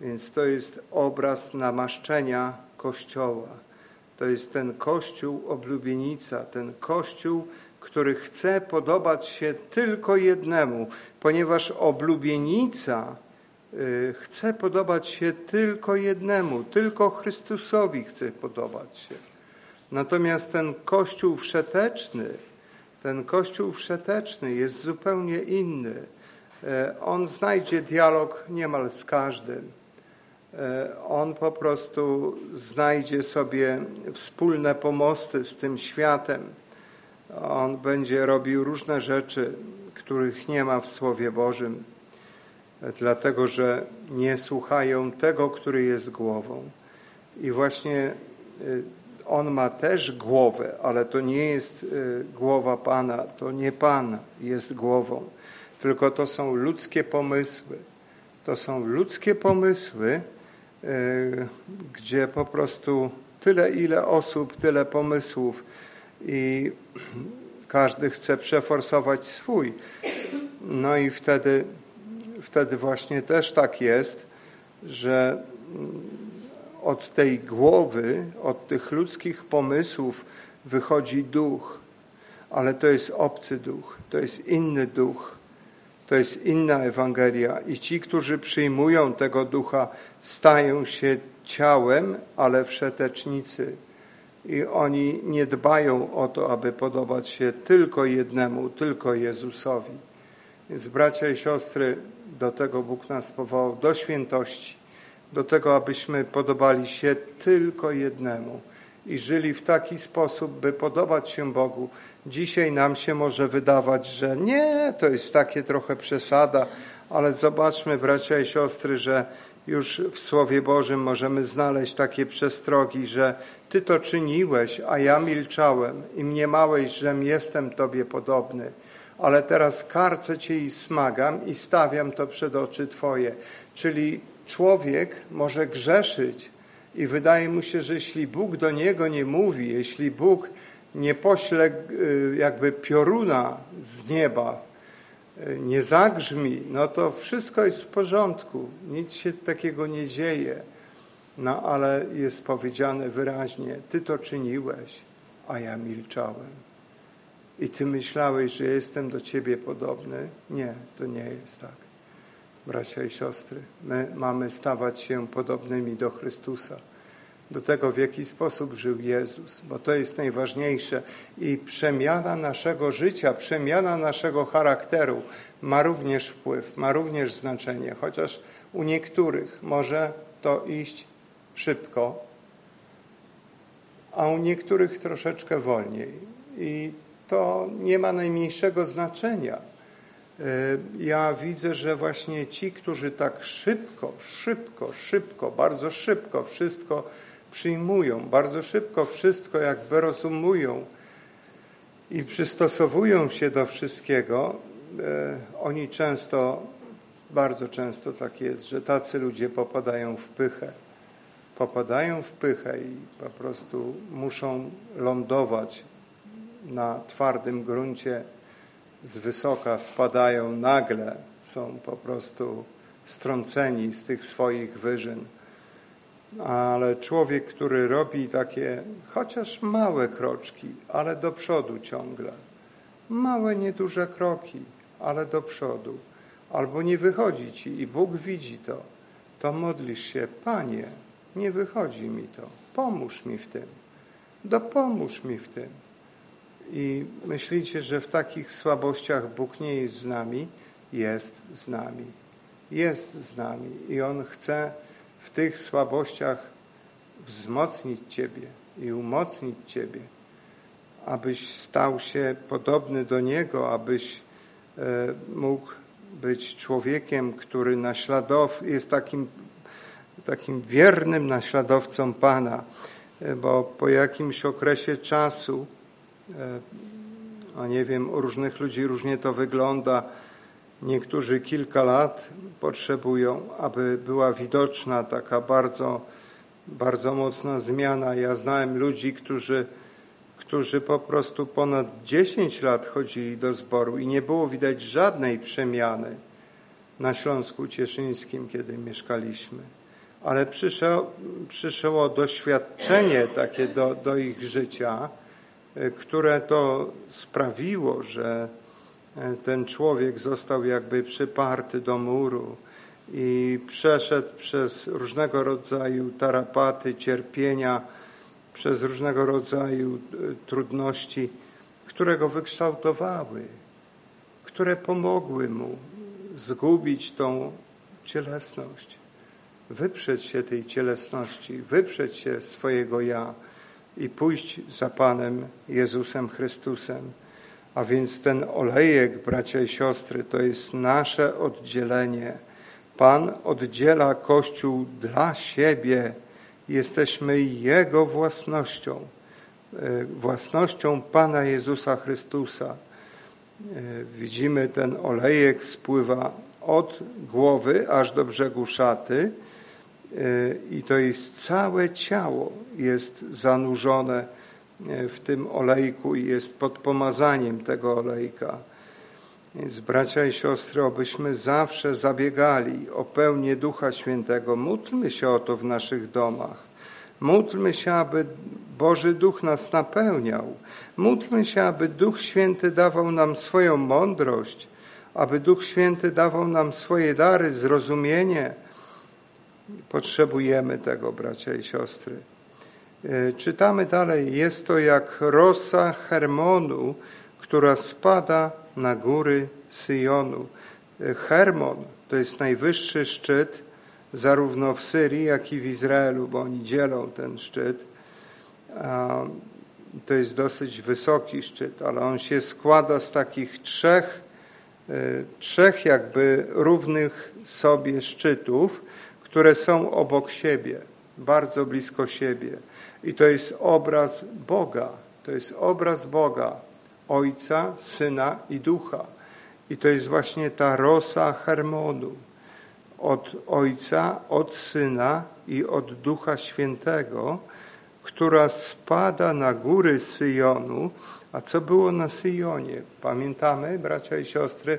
Więc to jest obraz namaszczenia Kościoła. To jest ten Kościół oblubienica, ten Kościół, który chce podobać się tylko jednemu, ponieważ oblubienica y, chce podobać się tylko jednemu, tylko Chrystusowi chce podobać się. Natomiast ten Kościół wszeteczny, ten Kościół wszeteczny jest zupełnie inny. E, on znajdzie dialog niemal z każdym. E, on po prostu znajdzie sobie wspólne pomosty z tym światem. On będzie robił różne rzeczy, których nie ma w Słowie Bożym, e, dlatego że nie słuchają tego, który jest głową. I właśnie on ma też głowę, ale to nie jest głowa Pana, to nie Pan jest głową tylko to są ludzkie pomysły. To są ludzkie pomysły, e, gdzie po prostu tyle, ile osób, tyle pomysłów i każdy chce przeforsować swój. No i wtedy, wtedy właśnie też tak jest, że od tej głowy, od tych ludzkich pomysłów wychodzi duch, ale to jest obcy duch, to jest inny duch to jest inna Ewangelia i ci, którzy przyjmują tego ducha, stają się ciałem, ale wszetecznicy. I oni nie dbają o to, aby podobać się tylko jednemu, tylko Jezusowi. Więc bracia i siostry, do tego Bóg nas powołał, do świętości, do tego, abyśmy podobali się tylko jednemu i żyli w taki sposób, by podobać się Bogu. Dzisiaj nam się może wydawać, że nie, to jest takie trochę przesada, ale zobaczmy, bracia i siostry, że już w Słowie Bożym możemy znaleźć takie przestrogi, że Ty to czyniłeś, a ja milczałem i mniemałeś, żem jestem Tobie podobny. Ale teraz karcę Cię i smagam i stawiam to przed oczy Twoje. Czyli człowiek może grzeszyć, i wydaje mu się, że jeśli Bóg do niego nie mówi, jeśli Bóg nie pośle y, jakby pioruna z nieba, y, nie zagrzmi, no to wszystko jest w porządku. Nic się takiego nie dzieje. No ale jest powiedziane wyraźnie, ty to czyniłeś, a ja milczałem. I ty myślałeś, że jestem do ciebie podobny? Nie, to nie jest tak bracia i siostry. My mamy stawać się podobnymi do Chrystusa, do tego, w jaki sposób żył Jezus, bo to jest najważniejsze. I przemiana naszego życia, przemiana naszego charakteru ma również wpływ, ma również znaczenie, chociaż u niektórych może to iść szybko, a u niektórych troszeczkę wolniej. I to nie ma najmniejszego znaczenia ja widzę, że właśnie ci, którzy tak szybko, szybko, szybko, bardzo szybko wszystko przyjmują, bardzo szybko wszystko jakby rozumują i przystosowują się do wszystkiego, e, oni często, bardzo często tak jest, że tacy ludzie popadają w pychę. Popadają w pychę i po prostu muszą lądować na twardym gruncie z wysoka spadają nagle, są po prostu strąceni z tych swoich wyżyn. Ale człowiek, który robi takie chociaż małe kroczki, ale do przodu ciągle, małe, nieduże kroki, ale do przodu, albo nie wychodzi ci i Bóg widzi to, to modlisz się, Panie, nie wychodzi mi to, pomóż mi w tym, dopomóż mi w tym. I myślicie, że w takich słabościach Bóg nie jest z nami? Jest z nami. Jest z nami i On chce w tych słabościach wzmocnić Ciebie i umocnić Ciebie, abyś stał się podobny do Niego, abyś e, mógł być człowiekiem, który naśladow, jest takim, takim wiernym naśladowcą Pana, e, bo po jakimś okresie czasu E, No nie wiem, u różnych ludzi różnie to wygląda. Niektórzy kilka lat potrzebują, aby była widoczna taka bardzo, bardzo mocna zmiana. Ja znałem ludzi, którzy, którzy po prostu ponad 10 lat chodzili do zboru i nie było widać żadnej przemiany na Śląsku Cieszyńskim, kiedy mieszkaliśmy. Ale przyszło, przyszło doświadczenie takie do, do ich życia, które to sprawiło, że e, ten człowiek został jakby przyparty do muru i przeszedł przez różnego rodzaju tarapaty, cierpienia, przez różnego rodzaju e, trudności, które go wykształtowały, które pomogły mu zgubić tą cielesność, wyprzeć się tej cielesności, wyprzeć się swojego ja i pójść za Panem Jezusem Chrystusem. A więc ten olejek, bracia i siostry, to jest nasze oddzielenie. Pan oddziela Kościół dla siebie. Jesteśmy Jego własnością, e, własnością Pana Jezusa Chrystusa. E, widzimy ten olejek spływa od głowy aż do brzegu szaty i to jest całe ciało jest zanurzone e, w tym olejku i jest pod pomazaniem tego olejka. Więc bracia i siostry, obyśmy zawsze zabiegali o pełnię Ducha Świętego. Módlmy się o to w naszych domach. Módlmy się, aby Boży Duch nas napełniał. Módlmy się, aby Duch Święty dawał nam swoją mądrość, aby Duch Święty dawał nam swoje dary, zrozumienie. Potrzebujemy tego, bracia i siostry. E, czytamy dalej, jest to jak rosa Hermonu, która spada na góry Syjonu. E, Hermon to jest najwyższy szczyt zarówno w Syrii, jak i w Izraelu, bo oni dzielą ten szczyt. To jest dosyć wysoki szczyt, ale on się składa z takich trzech, e, trzech jakby równych sobie szczytów, które są obok siebie, bardzo blisko siebie. I to jest obraz Boga. To jest obraz Boga, Ojca, Syna i Ducha. I to jest właśnie ta rosa Hermonu od Ojca, od Syna i od Ducha Świętego, która spada na góry Syjonu. A co było na Syjonie? Pamiętamy, bracia i siostry,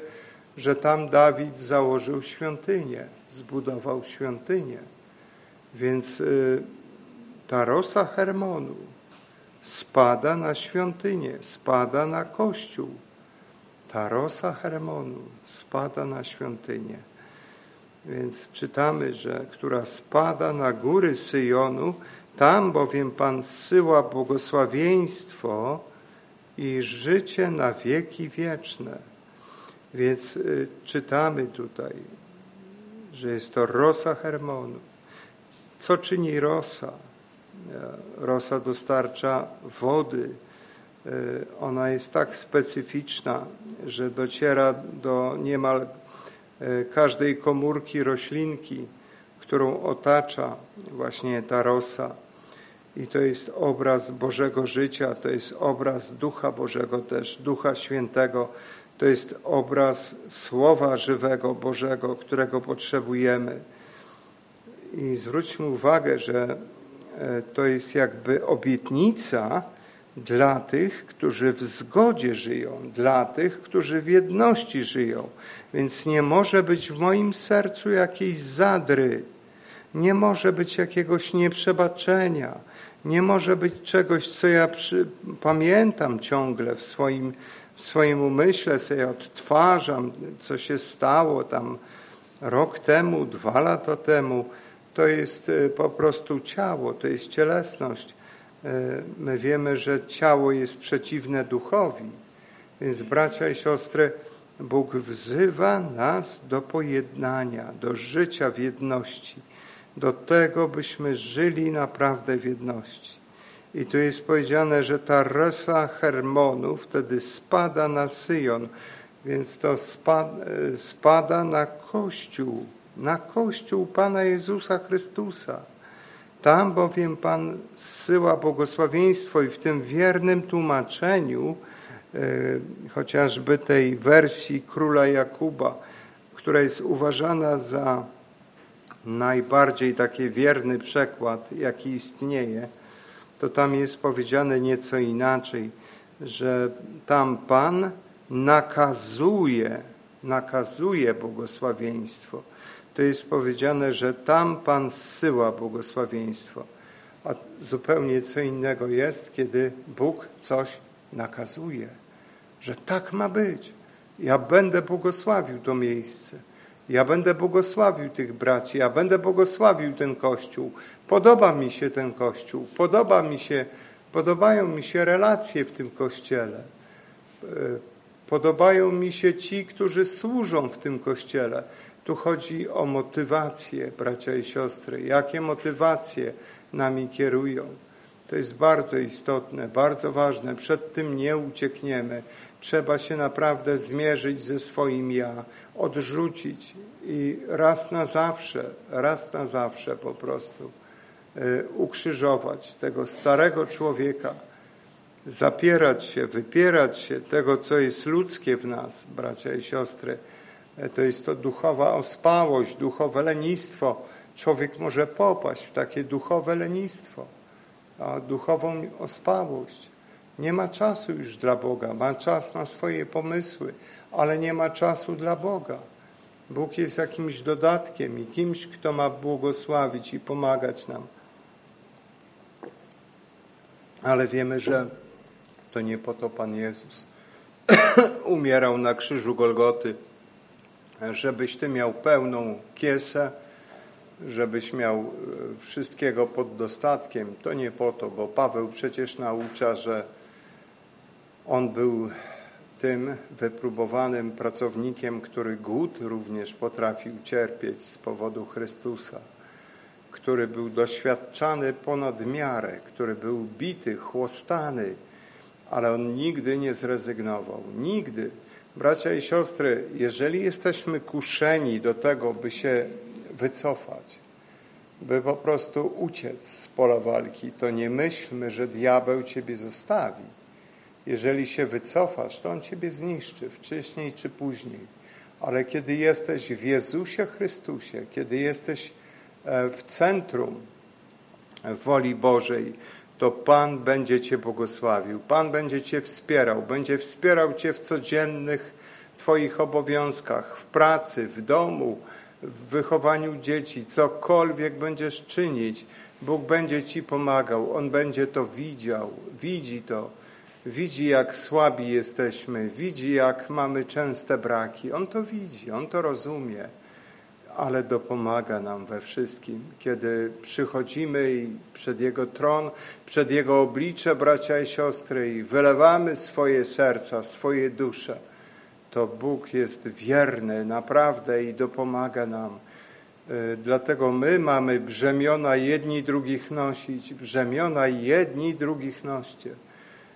że tam Dawid założył świątynię, zbudował świątynię. Więc y, ta rosa Hermonu spada na świątynię, spada na kościół. Ta rosa Hermonu spada na świątynię. Więc czytamy, że która spada na góry Syjonu, tam bowiem Pan zsyła błogosławieństwo i życie na wieki wieczne. Więc y, czytamy tutaj, że jest to rosa Hermonu. Co czyni rosa? E, rosa dostarcza wody. E, ona jest tak specyficzna, że dociera do niemal E, każdej komórki roślinki, którą otacza właśnie ta rosa. I to jest obraz Bożego życia, to jest obraz Ducha Bożego też, Ducha Świętego. To jest obraz Słowa żywego Bożego, którego potrzebujemy. I zwróćmy uwagę, że e, to jest jakby obietnica, dla tych, którzy w zgodzie żyją, dla tych, którzy w jedności żyją. Więc nie może być w moim sercu jakiejś zadry, nie może być jakiegoś nieprzebaczenia, nie może być czegoś, co ja przy, pamiętam ciągle w swoim, w swoim umyśle, sobie odtwarzam, co się stało tam rok temu, dwa lata temu. To jest e, po prostu ciało, to jest cielesność. E, my wiemy, że ciało jest przeciwne duchowi. Więc bracia i siostry, Bóg wzywa nas do pojednania, do życia w jedności, do tego, byśmy żyli naprawdę w jedności. I tu jest powiedziane, że ta rosa Hermonu wtedy spada na Syjon, więc to e, spada na Kościół, na Kościół Pana Jezusa Chrystusa. Tam bowiem Pan zsyła błogosławieństwo i w tym wiernym tłumaczeniu chociażby tej wersji króla Jakuba, która jest uważana za najbardziej taki wierny przekład, jaki istnieje, to tam jest powiedziane nieco inaczej, że tam Pan nakazuje, nakazuje błogosławieństwo. To jest powiedziane, że tam Pan zsyła błogosławieństwo. A zupełnie co innego jest, kiedy Bóg coś nakazuje, że tak ma być. Ja będę błogosławił to miejsce. Ja będę błogosławił tych braci, ja będę błogosławił ten kościół. Podoba mi się ten kościół, podoba mi się, podobają mi się relacje w tym kościele. E, podobają mi się ci, którzy służą w tym kościele. Tu chodzi o motywacje, bracia i siostry. Jakie motywacje nami kierują? To jest bardzo istotne, bardzo ważne. Przed tym nie uciekniemy. Trzeba się naprawdę zmierzyć ze swoim ja, odrzucić i raz na zawsze, raz na zawsze po prostu y, ukrzyżować tego starego człowieka, zapierać się, wypierać się tego, co jest ludzkie w nas, bracia i siostry. E, to jest to duchowa ospałość, duchowe lenistwo. Człowiek może popaść w takie duchowe lenistwo, duchową ospałość. Nie ma czasu już dla Boga, ma czas na swoje pomysły, ale nie ma czasu dla Boga. Bóg jest jakimś dodatkiem i kimś, kto ma błogosławić i pomagać nam. Ale wiemy, że to nie po to Pan Jezus umierał na krzyżu Golgoty, żebyś Ty miał pełną kiesę, żebyś miał e, wszystkiego pod dostatkiem. To nie po to, bo Paweł przecież naucza, że on był tym wypróbowanym pracownikiem, który głód również potrafił cierpieć z powodu Chrystusa, który był doświadczany ponad miarę, który był bity, chłostany, ale on nigdy nie zrezygnował. Nigdy. Bracia i siostry, jeżeli jesteśmy kuszeni do tego, by się wycofać, by po prostu uciec z pola walki, to nie myślmy, że diabeł ciebie zostawi jeżeli się wycofasz, to On Ciebie zniszczy wcześniej czy później. Ale kiedy jesteś w Jezusie Chrystusie, kiedy jesteś e, w centrum woli Bożej, to Pan będzie Cię błogosławił. Pan będzie Cię wspierał. Będzie wspierał Cię w codziennych Twoich obowiązkach, w pracy, w domu, w wychowaniu dzieci, cokolwiek będziesz czynić, Bóg będzie Ci pomagał. On będzie to widział, widzi to widzi, jak słabi jesteśmy, widzi, jak mamy częste braki. On to widzi, on to rozumie, ale dopomaga nam we wszystkim. Kiedy przychodzimy przed Jego tron, przed Jego oblicze, bracia i siostry, i wylewamy swoje serca, swoje dusze, to Bóg jest wierny naprawdę i dopomaga nam. E, dlatego my mamy brzemiona jedni drugich nosić, brzemiona jedni drugich noście.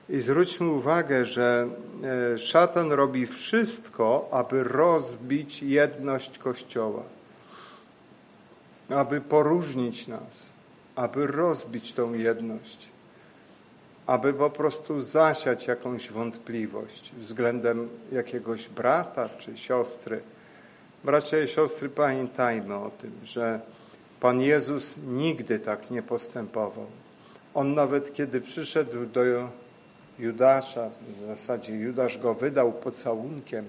I zwróćmy uwagę, że e, szatan robi wszystko, aby rozbić jedność Kościoła, aby poróżnić nas, aby rozbić tą jedność, aby po prostu zasiać jakąś wątpliwość względem jakiegoś brata czy siostry. Bracia i siostry, pamiętajmy o tym, że Pan Jezus nigdy tak nie postępował. On nawet kiedy przyszedł do Judasza, w zasadzie Judasz go wydał pocałunkiem,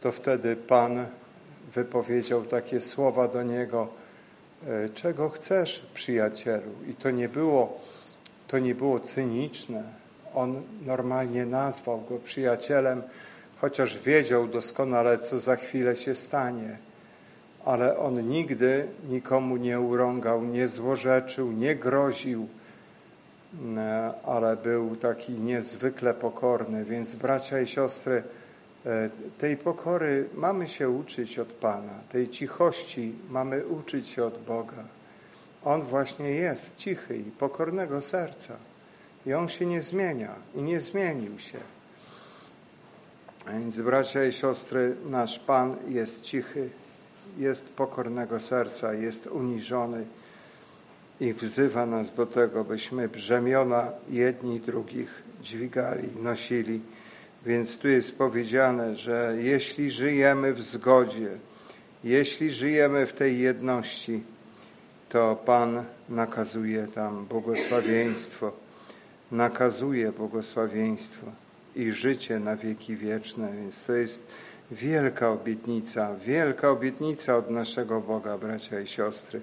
to wtedy Pan wypowiedział takie słowa do niego, e, czego chcesz, przyjacielu? I to nie było, to nie było cyniczne. On normalnie nazwał go przyjacielem, chociaż wiedział doskonale, co za chwilę się stanie. Ale on nigdy nikomu nie urągał, nie złorzeczył, nie groził, E, ale był taki niezwykle pokorny. Więc bracia i siostry, e, tej pokory mamy się uczyć od Pana, tej cichości mamy uczyć się od Boga. On właśnie jest cichy i pokornego serca. I On się nie zmienia i nie zmienił się. A więc bracia i siostry, nasz Pan jest cichy, jest pokornego serca, jest uniżony i wzywa nas do tego, byśmy brzemiona jedni drugich dźwigali, nosili Więc tu jest powiedziane, że jeśli żyjemy w zgodzie, jeśli żyjemy w tej jedności, to Pan nakazuje tam błogosławieństwo, nakazuje błogosławieństwo i życie na wieki wieczne. Więc to jest wielka obietnica, wielka obietnica od naszego Boga, bracia i siostry.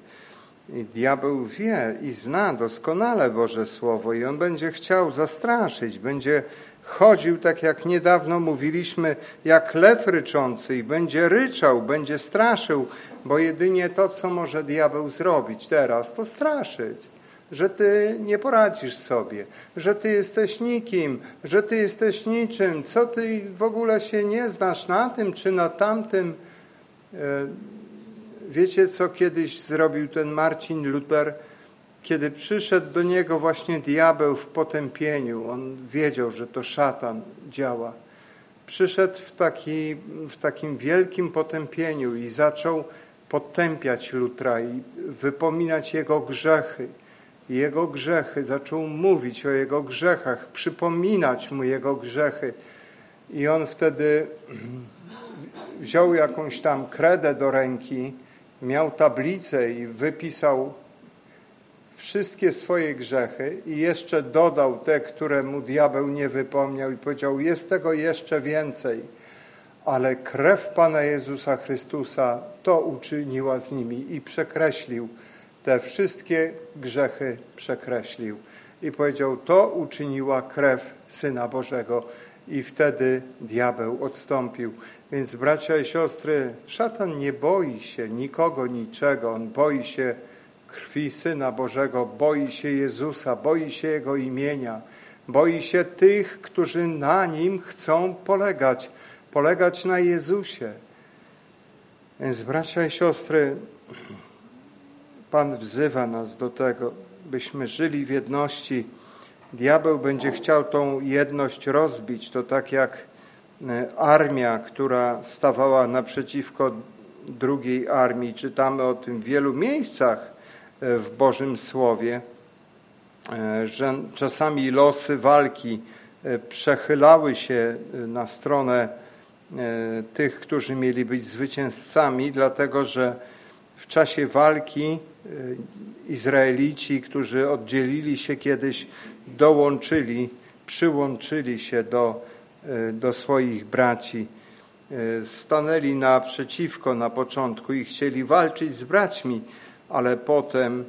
I diabeł wie i zna doskonale Boże Słowo i on będzie chciał zastraszyć, będzie chodził tak jak niedawno mówiliśmy, jak lew ryczący i będzie ryczał, będzie straszył, bo jedynie to, co może diabeł zrobić teraz, to straszyć. Że ty nie poradzisz sobie, że ty jesteś nikim, że ty jesteś niczym, co ty w ogóle się nie znasz na tym czy na tamtym. E, wiecie, co kiedyś zrobił ten Marcin Luther? Kiedy przyszedł do niego właśnie diabeł w potępieniu, on wiedział, że to szatan działa. Przyszedł w, taki, w takim wielkim potępieniu i zaczął potępiać Lutra i wypominać jego grzechy. Jego grzechy, zaczął mówić o jego grzechach, przypominać mu jego grzechy. I on wtedy wziął jakąś tam kredę do ręki, miał tablicę i wypisał wszystkie swoje grzechy i jeszcze dodał te, które mu diabeł nie wypomniał i powiedział, jest tego jeszcze więcej, ale krew Pana Jezusa Chrystusa to uczyniła z nimi i przekreślił. Te wszystkie grzechy przekreślił. I powiedział, to uczyniła krew Syna Bożego. I wtedy diabeł odstąpił. Więc bracia i siostry, szatan nie boi się nikogo, niczego, on boi się krwi Syna Bożego, boi się Jezusa, boi się Jego imienia, boi się tych, którzy na Nim chcą polegać, polegać na Jezusie. Więc bracia i siostry, Pan wzywa nas do tego, byśmy żyli w jedności. Diabeł będzie chciał tą jedność rozbić. To tak jak e, armia, która stawała naprzeciwko drugiej armii. Czytamy o tym w wielu miejscach w Bożym Słowie, e, że czasami losy walki e, przechylały się e, na stronę tych, którzy mieli być zwycięzcami, dlatego że w czasie walki Izraelici, którzy oddzielili się kiedyś, dołączyli, przyłączyli się do, do swoich braci. Stanęli naprzeciwko na początku i chcieli walczyć z braćmi, ale potem,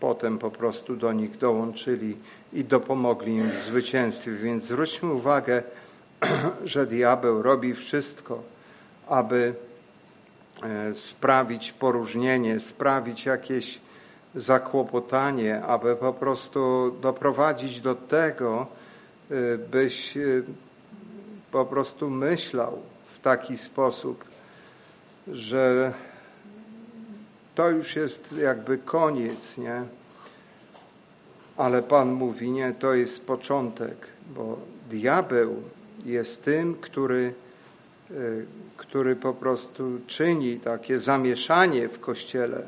potem po prostu do nich dołączyli i dopomogli im w zwycięstwie. Więc zwróćmy uwagę, że diabeł robi wszystko, aby e, sprawić poróżnienie, sprawić jakieś zakłopotanie, aby po prostu doprowadzić do tego, e, byś e, po prostu myślał w taki sposób, że to już jest jakby koniec, nie? Ale Pan mówi, nie, to jest początek, bo diabeł jest tym, który, e, który po prostu czyni takie zamieszanie w Kościele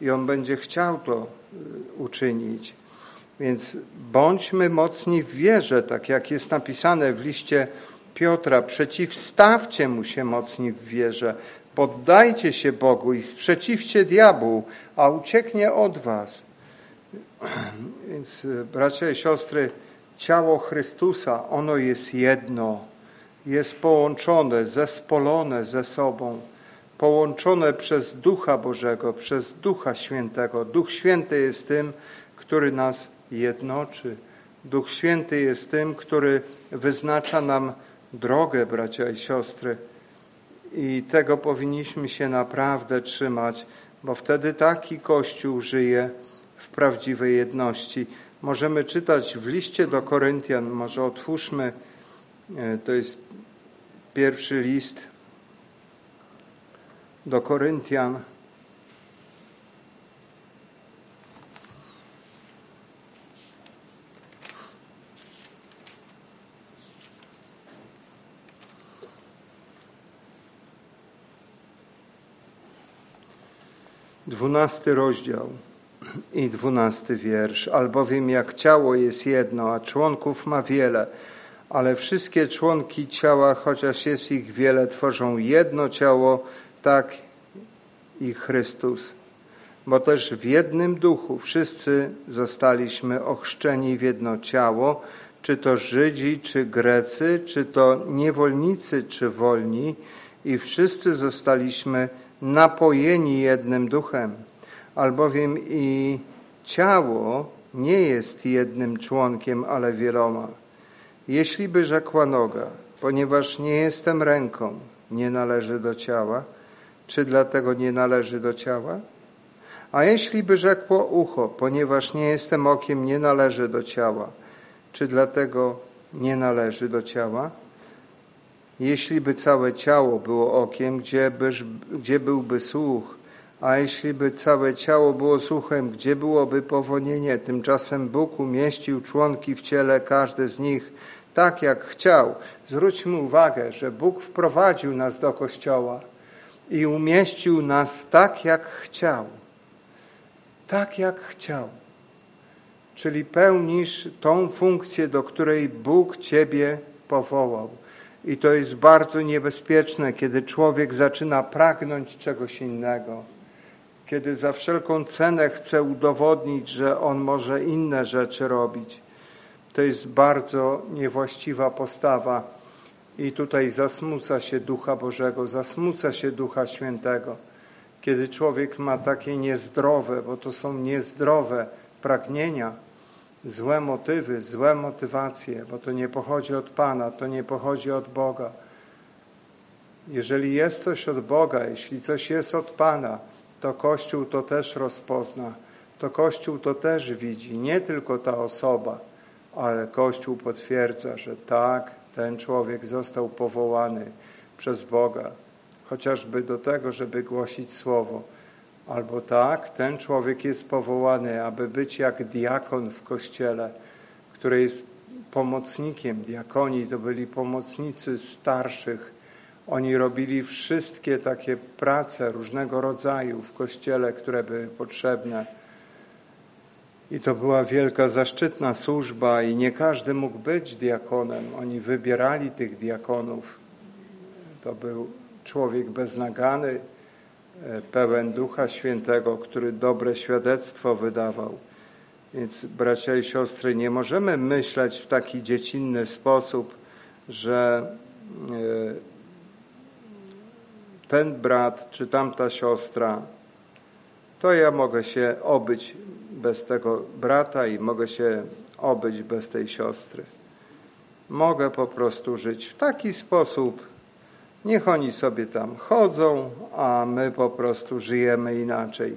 i on będzie chciał to e, uczynić. Więc bądźmy mocni w wierze, tak jak jest napisane w liście Piotra, przeciwstawcie mu się mocni w wierze, Poddajcie się Bogu i sprzeciwcie diabłu, a ucieknie od was. Więc bracia i siostry, ciało Chrystusa, ono jest jedno, jest połączone, zespolone ze sobą, połączone przez Ducha Bożego, przez Ducha Świętego. Duch Święty jest tym, który nas jednoczy. Duch Święty jest tym, który wyznacza nam drogę, bracia i siostry. I tego powinniśmy się naprawdę trzymać, bo wtedy taki Kościół żyje w prawdziwej jedności. Możemy czytać w liście do Koryntian, może otwórzmy, e, to jest pierwszy list do Koryntian, 12 rozdział i 12 wiersz. Albowiem jak ciało jest jedno, a członków ma wiele, ale wszystkie członki ciała, chociaż jest ich wiele, tworzą jedno ciało, tak i Chrystus. Bo też w jednym duchu wszyscy zostaliśmy ochrzczeni w jedno ciało, czy to Żydzi, czy Grecy, czy to niewolnicy, czy wolni, i wszyscy zostaliśmy napojeni jednym duchem, albowiem i ciało nie jest jednym członkiem, ale wieloma. Jeśli by rzekła noga, ponieważ nie jestem ręką, nie należy do ciała, czy dlatego nie należy do ciała? A jeśli by rzekło ucho, ponieważ nie jestem okiem, nie należy do ciała, czy dlatego nie należy do ciała? Jeśli by całe ciało było okiem, gdzie, byś, gdzie byłby słuch? A jeśli by całe ciało było słuchem, gdzie byłoby powonienie? Tymczasem Bóg umieścił członki w ciele, każdy z nich tak jak chciał. Zwróćmy uwagę, że Bóg wprowadził nas do Kościoła i umieścił nas tak jak chciał. Tak jak chciał. Czyli pełnisz tą funkcję, do której Bóg Ciebie powołał. I to jest bardzo niebezpieczne, kiedy człowiek zaczyna pragnąć czegoś innego. Kiedy za wszelką cenę chce udowodnić, że on może inne rzeczy robić. To jest bardzo niewłaściwa postawa. I tutaj zasmuca się Ducha Bożego, zasmuca się Ducha Świętego. Kiedy człowiek ma takie niezdrowe, bo to są niezdrowe pragnienia, złe motywy, złe motywacje, bo to nie pochodzi od Pana, to nie pochodzi od Boga. Jeżeli jest coś od Boga, jeśli coś jest od Pana, to Kościół to też rozpozna, to Kościół to też widzi, nie tylko ta osoba, ale Kościół potwierdza, że tak, ten człowiek został powołany przez Boga, chociażby do tego, żeby głosić Słowo. Albo tak, ten człowiek jest powołany, aby być jak diakon w kościele, który jest pomocnikiem. Diakoni to byli pomocnicy starszych. Oni robili wszystkie takie prace różnego rodzaju w kościele, które były potrzebne. I to była wielka, zaszczytna służba i nie każdy mógł być diakonem. Oni wybierali tych diakonów. To był człowiek beznagany, pełen Ducha Świętego, który dobre świadectwo wydawał. Więc bracia i siostry, nie możemy myśleć w taki dziecinny sposób, że e, ten brat czy tamta siostra, to ja mogę się obyć bez tego brata i mogę się obyć bez tej siostry. Mogę po prostu żyć w taki sposób, niech oni sobie tam chodzą, a my po prostu żyjemy inaczej.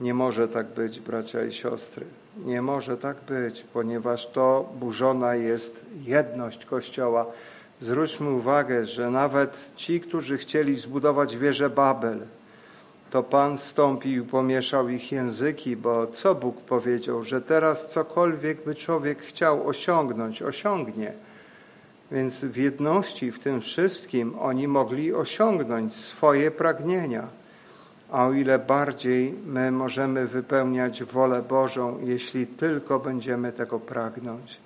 Nie może tak być, bracia i siostry. Nie może tak być, ponieważ to burzona jest jedność Kościoła. Zwróćmy uwagę, że nawet ci, którzy chcieli zbudować wieżę Babel, to Pan stąpił i pomieszał ich języki, bo co Bóg powiedział, że teraz cokolwiek by człowiek chciał osiągnąć, osiągnie. Więc w jedności w tym wszystkim oni mogli osiągnąć swoje pragnienia. A o ile bardziej my możemy wypełniać wolę Bożą, jeśli tylko będziemy tego pragnąć,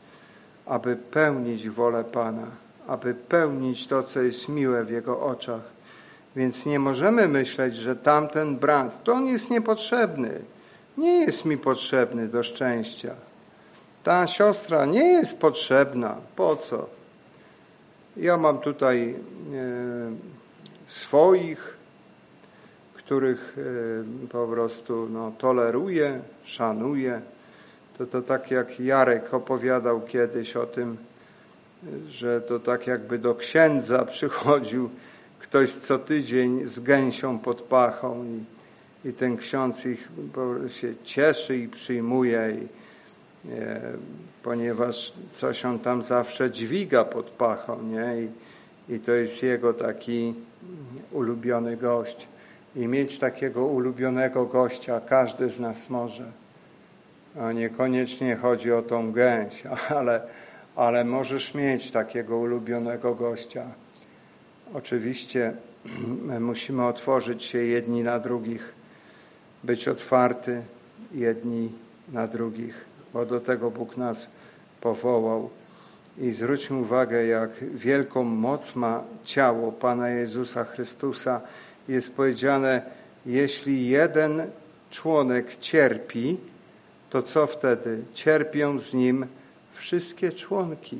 aby pełnić wolę Pana, aby pełnić to, co jest miłe w Jego oczach więc nie możemy myśleć, że tamten brat, to on jest niepotrzebny. Nie jest mi potrzebny do szczęścia. Ta siostra nie jest potrzebna. Po co? Ja mam tutaj e, swoich, których e, po prostu no, toleruję, szanuję. To, to tak jak Jarek opowiadał kiedyś o tym, że to tak jakby do księdza przychodził ktoś co tydzień z gęsią pod pachą i, i ten ksiądz ich się cieszy i przyjmuje, i, ponieważ coś on tam zawsze dźwiga pod pachą, nie? I, I to jest jego taki ulubiony gość. I mieć takiego ulubionego gościa każdy z nas może. A niekoniecznie chodzi o tą gęś, ale, ale możesz mieć takiego ulubionego gościa. Oczywiście musimy otworzyć się jedni na drugich, być otwarty jedni na drugich, bo do tego Bóg nas powołał. I zwróćmy uwagę, jak wielką moc ma ciało Pana Jezusa Chrystusa. Jest powiedziane, jeśli jeden członek cierpi, to co wtedy? Cierpią z nim wszystkie członki.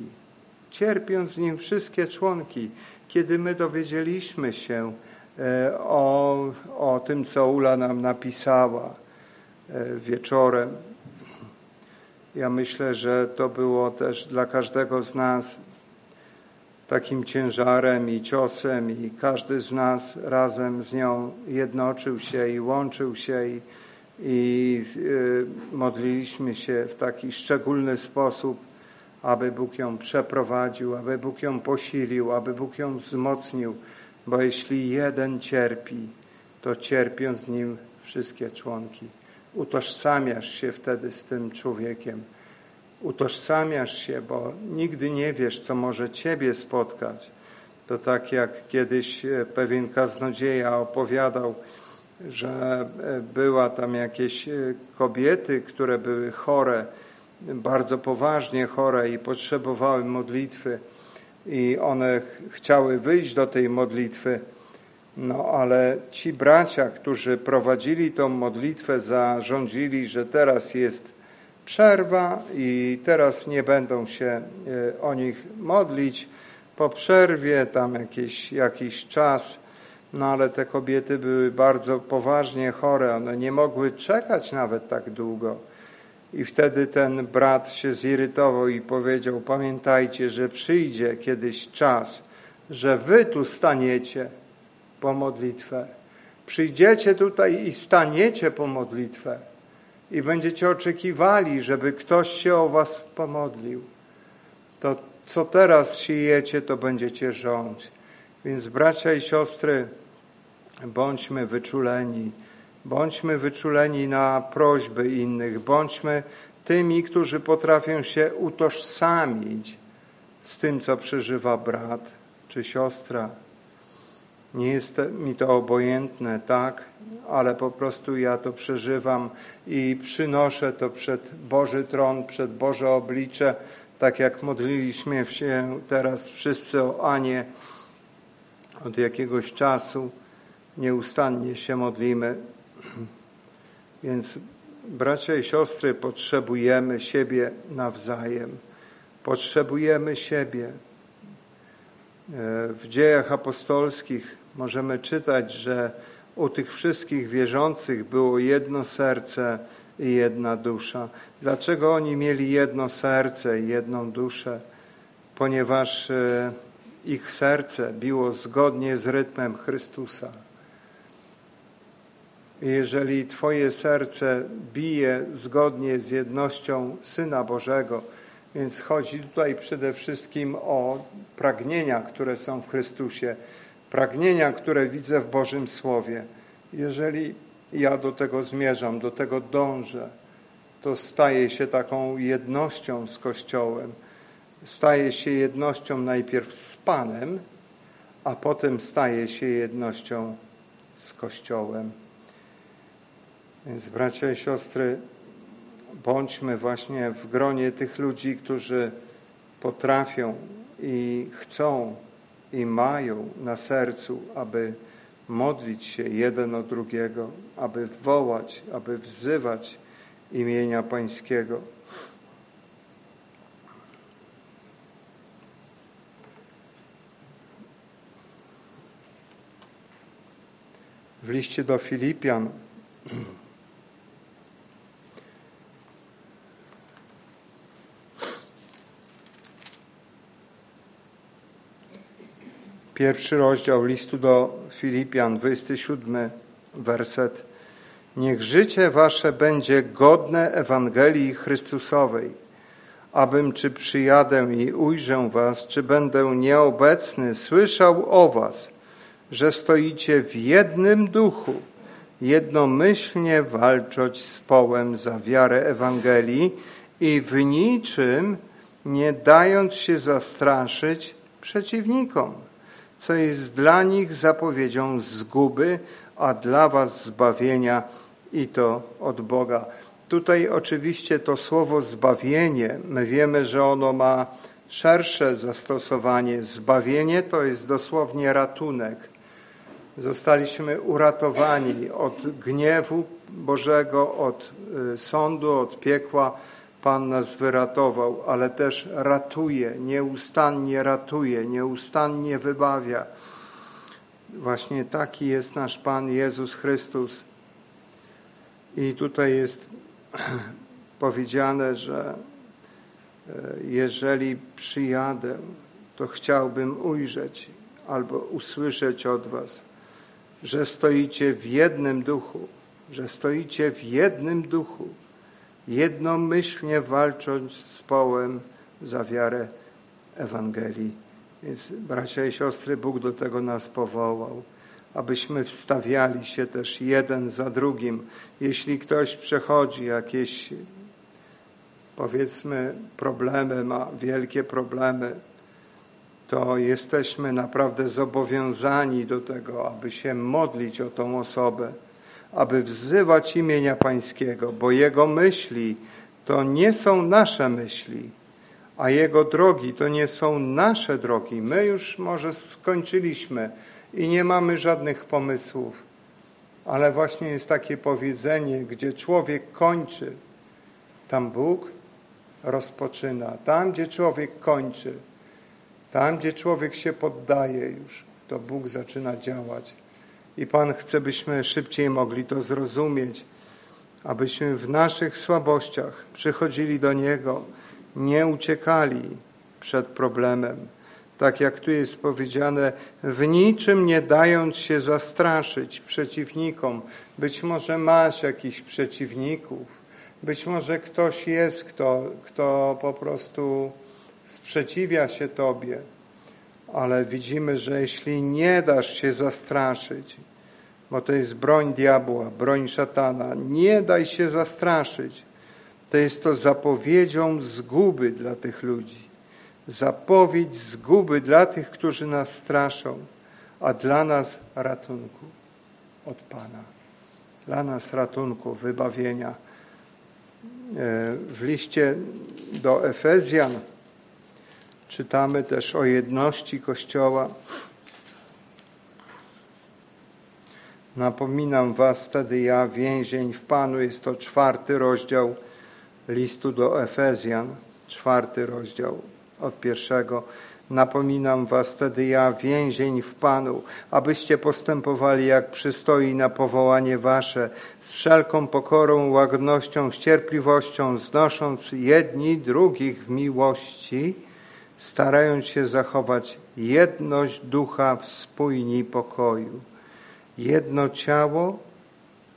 Cierpią z nim wszystkie członki. Kiedy my dowiedzieliśmy się e, o, o tym, co Ula nam napisała e, wieczorem, ja myślę, że to było też dla każdego z nas takim ciężarem i ciosem i każdy z nas razem z nią jednoczył się i łączył się i, i y, modliliśmy się w taki szczególny sposób, aby Bóg ją przeprowadził, aby Bóg ją posilił, aby Bóg ją wzmocnił, bo jeśli jeden cierpi, to cierpią z nim wszystkie członki. Utożsamiasz się wtedy z tym człowiekiem. Utożsamiasz się, bo nigdy nie wiesz, co może ciebie spotkać. To tak jak kiedyś e, pewien kaznodzieja opowiadał, że e, była tam jakieś e, kobiety, które były chore, bardzo poważnie chore i potrzebowały modlitwy i one chciały wyjść do tej modlitwy, no ale ci bracia, którzy prowadzili tą modlitwę, zarządzili, że teraz jest przerwa i teraz nie będą się e, o nich modlić. Po przerwie, tam jakiś, jakiś czas, no ale te kobiety były bardzo poważnie chore, one nie mogły czekać nawet tak długo. I wtedy ten brat się zirytował i powiedział: Pamiętajcie, że przyjdzie kiedyś czas, że wy tu staniecie po modlitwę. Przyjdziecie tutaj i staniecie po modlitwę i będziecie oczekiwali, żeby ktoś się o was pomodlił. To co teraz siejecie, to będziecie rządź. Więc bracia i siostry, bądźmy wyczuleni. Bądźmy wyczuleni na prośby innych. Bądźmy tymi, którzy potrafią się utożsamić z tym, co przeżywa brat czy siostra. Nie jest mi to obojętne, tak, ale po prostu ja to przeżywam i przynoszę to przed Boży tron, przed Boże oblicze, tak jak modliliśmy się teraz wszyscy o Anię od jakiegoś czasu. Nieustannie się modlimy. Więc bracia i siostry, potrzebujemy siebie nawzajem. Potrzebujemy siebie. E, w dziejach apostolskich możemy czytać, że u tych wszystkich wierzących było jedno serce i jedna dusza. Dlaczego oni mieli jedno serce i jedną duszę? Ponieważ e, ich serce biło zgodnie z rytmem Chrystusa. Jeżeli Twoje serce bije zgodnie z jednością Syna Bożego, więc chodzi tutaj przede wszystkim o pragnienia, które są w Chrystusie, pragnienia, które widzę w Bożym Słowie. Jeżeli ja do tego zmierzam, do tego dążę, to staje się taką jednością z Kościołem. Staje się jednością najpierw z Panem, a potem staje się jednością z Kościołem. Więc bracia i siostry, bądźmy właśnie w gronie tych ludzi, którzy potrafią i chcą i mają na sercu, aby modlić się jeden o drugiego, aby wołać, aby wzywać imienia Pańskiego. W liście do Filipian Pierwszy rozdział listu do Filipian, 27 werset. Niech życie wasze będzie godne Ewangelii Chrystusowej, abym czy przyjadę i ujrzę was, czy będę nieobecny, słyszał o was, że stoicie w jednym duchu, jednomyślnie walcząc z połem za wiarę Ewangelii i w niczym nie dając się zastraszyć przeciwnikom co jest dla nich zapowiedzią zguby, a dla was zbawienia i to od Boga. Tutaj oczywiście to słowo zbawienie, my wiemy, że ono ma szersze zastosowanie. Zbawienie to jest dosłownie ratunek. Zostaliśmy uratowani od gniewu Bożego, od y, sądu, od piekła. Pan nas wyratował, ale też ratuje, nieustannie ratuje, nieustannie wybawia. Właśnie taki jest nasz Pan Jezus Chrystus. I tutaj jest powiedziane, że e, jeżeli przyjadę, to chciałbym ujrzeć albo usłyszeć od Was, że stoicie w jednym duchu, że stoicie w jednym duchu, jednomyślnie walcząc z połem za wiarę Ewangelii. Więc bracia i siostry, Bóg do tego nas powołał, abyśmy wstawiali się też jeden za drugim. Jeśli ktoś przechodzi jakieś, powiedzmy, problemy, ma wielkie problemy, to jesteśmy naprawdę zobowiązani do tego, aby się modlić o tą osobę, aby wzywać imienia Pańskiego, bo Jego myśli to nie są nasze myśli, a Jego drogi to nie są nasze drogi. My już może skończyliśmy i nie mamy żadnych pomysłów, ale właśnie jest takie powiedzenie, gdzie człowiek kończy, tam Bóg rozpoczyna. Tam, gdzie człowiek kończy, tam, gdzie człowiek się poddaje już, to Bóg zaczyna działać. I Pan chce, byśmy szybciej mogli to zrozumieć, abyśmy w naszych słabościach przychodzili do Niego, nie uciekali przed problemem. Tak jak tu jest powiedziane, w niczym nie dając się zastraszyć przeciwnikom. Być może masz jakichś przeciwników, być może ktoś jest, kto, kto po prostu sprzeciwia się Tobie, ale widzimy, że jeśli nie dasz się zastraszyć, bo to jest broń diabła, broń szatana, nie daj się zastraszyć, to jest to zapowiedzią zguby dla tych ludzi. Zapowiedź zguby dla tych, którzy nas straszą, a dla nas ratunku od Pana. Dla nas ratunku, wybawienia. E, w liście do Efezjan czytamy też o jedności Kościoła. Napominam was wtedy ja, więzień w Panu, jest to czwarty rozdział listu do Efezjan, czwarty rozdział od pierwszego. Napominam was wtedy ja, więzień w Panu, abyście postępowali jak przystoi na powołanie wasze, z wszelką pokorą, łagodnością, cierpliwością, znosząc jedni drugich w miłości, starając się zachować jedność ducha w spójni pokoju. Jedno ciało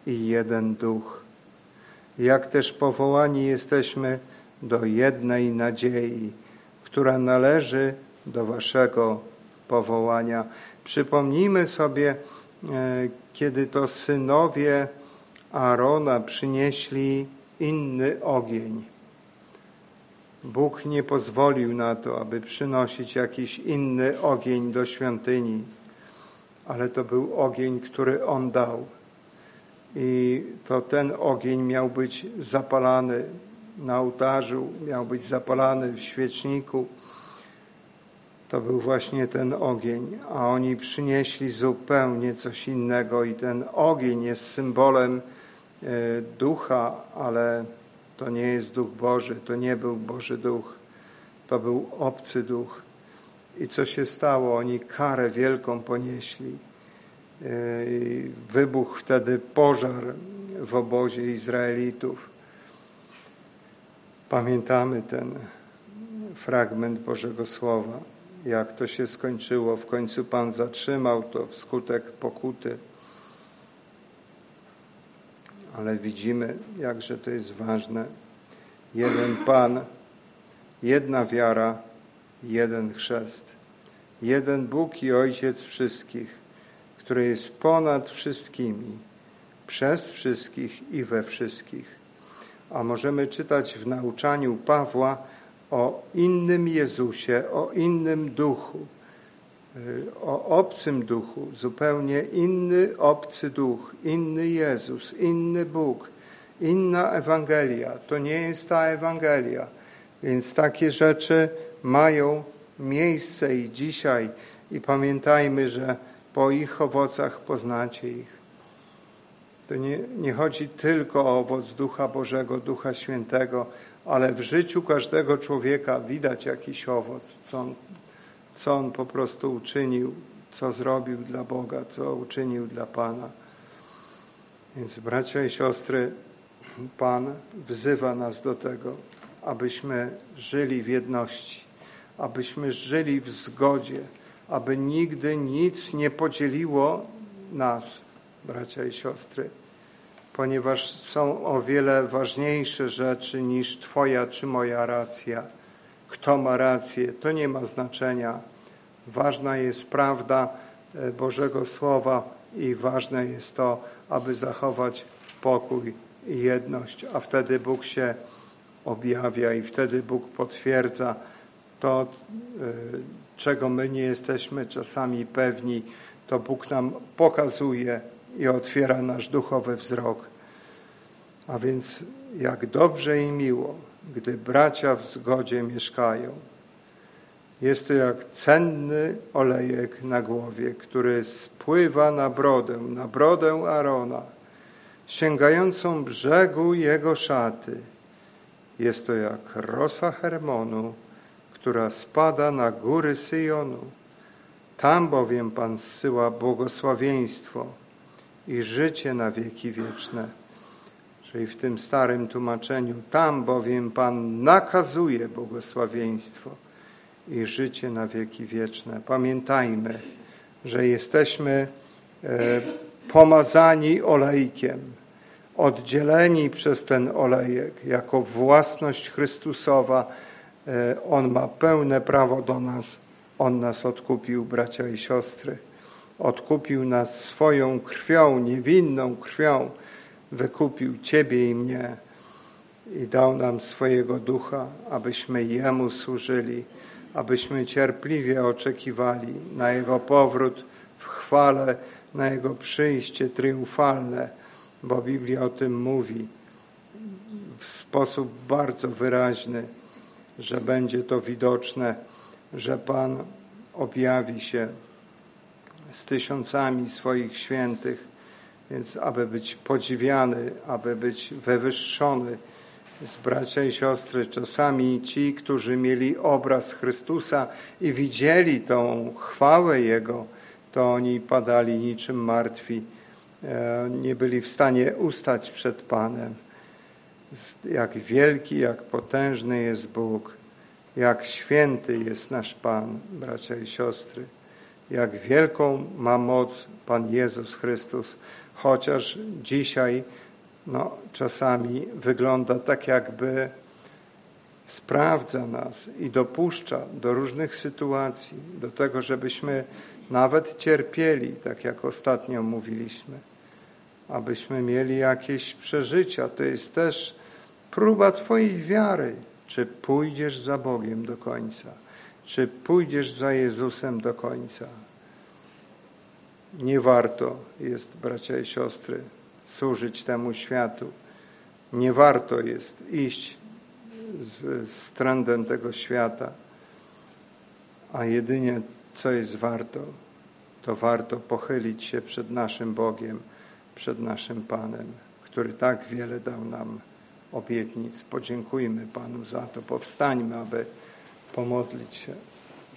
i jeden duch jak też powołani jesteśmy do jednej nadziei, która należy do Waszego powołania. Przypomnijmy sobie, e, kiedy to synowie Aarona przynieśli inny ogień. Bóg nie pozwolił na to, aby przynosić jakiś inny ogień do świątyni, ale to był ogień, który On dał i to ten ogień miał być zapalany na ołtarzu, miał być zapalany w świeczniku. To był właśnie ten ogień, a oni przynieśli zupełnie coś innego i ten ogień jest symbolem e, ducha, ale to nie jest duch Boży, to nie był Boży duch, to był obcy duch. I co się stało? Oni karę wielką ponieśli. Wybuchł wtedy pożar w obozie Izraelitów. Pamiętamy ten fragment Bożego Słowa, jak to się skończyło. W końcu Pan zatrzymał to wskutek pokuty. Ale widzimy, jakże to jest ważne. Jeden Pan, jedna wiara, jeden chrzest. Jeden Bóg i Ojciec wszystkich który jest ponad wszystkimi, przez wszystkich i we wszystkich. A możemy czytać w nauczaniu Pawła o innym Jezusie, o innym duchu, o obcym duchu, zupełnie inny obcy duch, inny Jezus, inny Bóg, inna Ewangelia. To nie jest ta Ewangelia. Więc takie rzeczy mają miejsce i dzisiaj i pamiętajmy, że po ich owocach poznacie ich. To nie, nie chodzi tylko o owoc Ducha Bożego, Ducha Świętego, ale w życiu każdego człowieka widać jakiś owoc, co on, co on po prostu uczynił, co zrobił dla Boga, co uczynił dla Pana. Więc bracia i siostry, Pan wzywa nas do tego, abyśmy żyli w jedności, abyśmy żyli w zgodzie, aby nigdy nic nie podzieliło nas, bracia i siostry, ponieważ są o wiele ważniejsze rzeczy niż Twoja czy moja racja. Kto ma rację, to nie ma znaczenia. Ważna jest prawda e, Bożego Słowa i ważne jest to, aby zachować pokój i jedność, a wtedy Bóg się objawia i wtedy Bóg potwierdza to, e, czego my nie jesteśmy czasami pewni, to Bóg nam pokazuje i otwiera nasz duchowy wzrok. A więc jak dobrze i miło, gdy bracia w zgodzie mieszkają. Jest to jak cenny olejek na głowie, który spływa na brodę, na brodę Arona, sięgającą brzegu jego szaty. Jest to jak rosa Hermonu, która spada na góry Syjonu. Tam bowiem Pan zsyła błogosławieństwo i życie na wieki wieczne. Czyli w tym starym tłumaczeniu, tam bowiem Pan nakazuje błogosławieństwo i życie na wieki wieczne. Pamiętajmy, że jesteśmy e, pomazani olejkiem, oddzieleni przez ten olejek jako własność Chrystusowa. E, On ma pełne prawo do nas. On nas odkupił, bracia i siostry. Odkupił nas swoją krwią, niewinną krwią. Wykupił Ciebie i mnie i dał nam swojego ducha, abyśmy Jemu służyli abyśmy cierpliwie oczekiwali na Jego powrót w chwale, na Jego przyjście triumfalne, bo Biblia o tym mówi w sposób bardzo wyraźny, że będzie to widoczne, że Pan objawi się z tysiącami swoich świętych, więc aby być podziwiany, aby być wywyższony, z bracia i siostry, czasami ci, którzy mieli obraz Chrystusa i widzieli tą chwałę Jego, to oni padali niczym martwi, e, nie byli w stanie ustać przed Panem. Jak wielki, jak potężny jest Bóg, jak święty jest nasz Pan, bracia i siostry, jak wielką ma moc Pan Jezus Chrystus, chociaż dzisiaj no, czasami wygląda tak, jakby sprawdza nas i dopuszcza do różnych sytuacji, do tego, żebyśmy nawet cierpieli, tak jak ostatnio mówiliśmy, abyśmy mieli jakieś przeżycia. To jest też próba Twojej wiary, czy pójdziesz za Bogiem do końca, czy pójdziesz za Jezusem do końca. Nie warto jest, bracia i siostry, służyć temu światu. Nie warto jest iść z, z trendem tego świata, a jedynie co jest warto, to warto pochylić się przed naszym Bogiem, przed naszym Panem, który tak wiele dał nam obietnic. Podziękujmy Panu za to. Powstańmy, aby pomodlić się.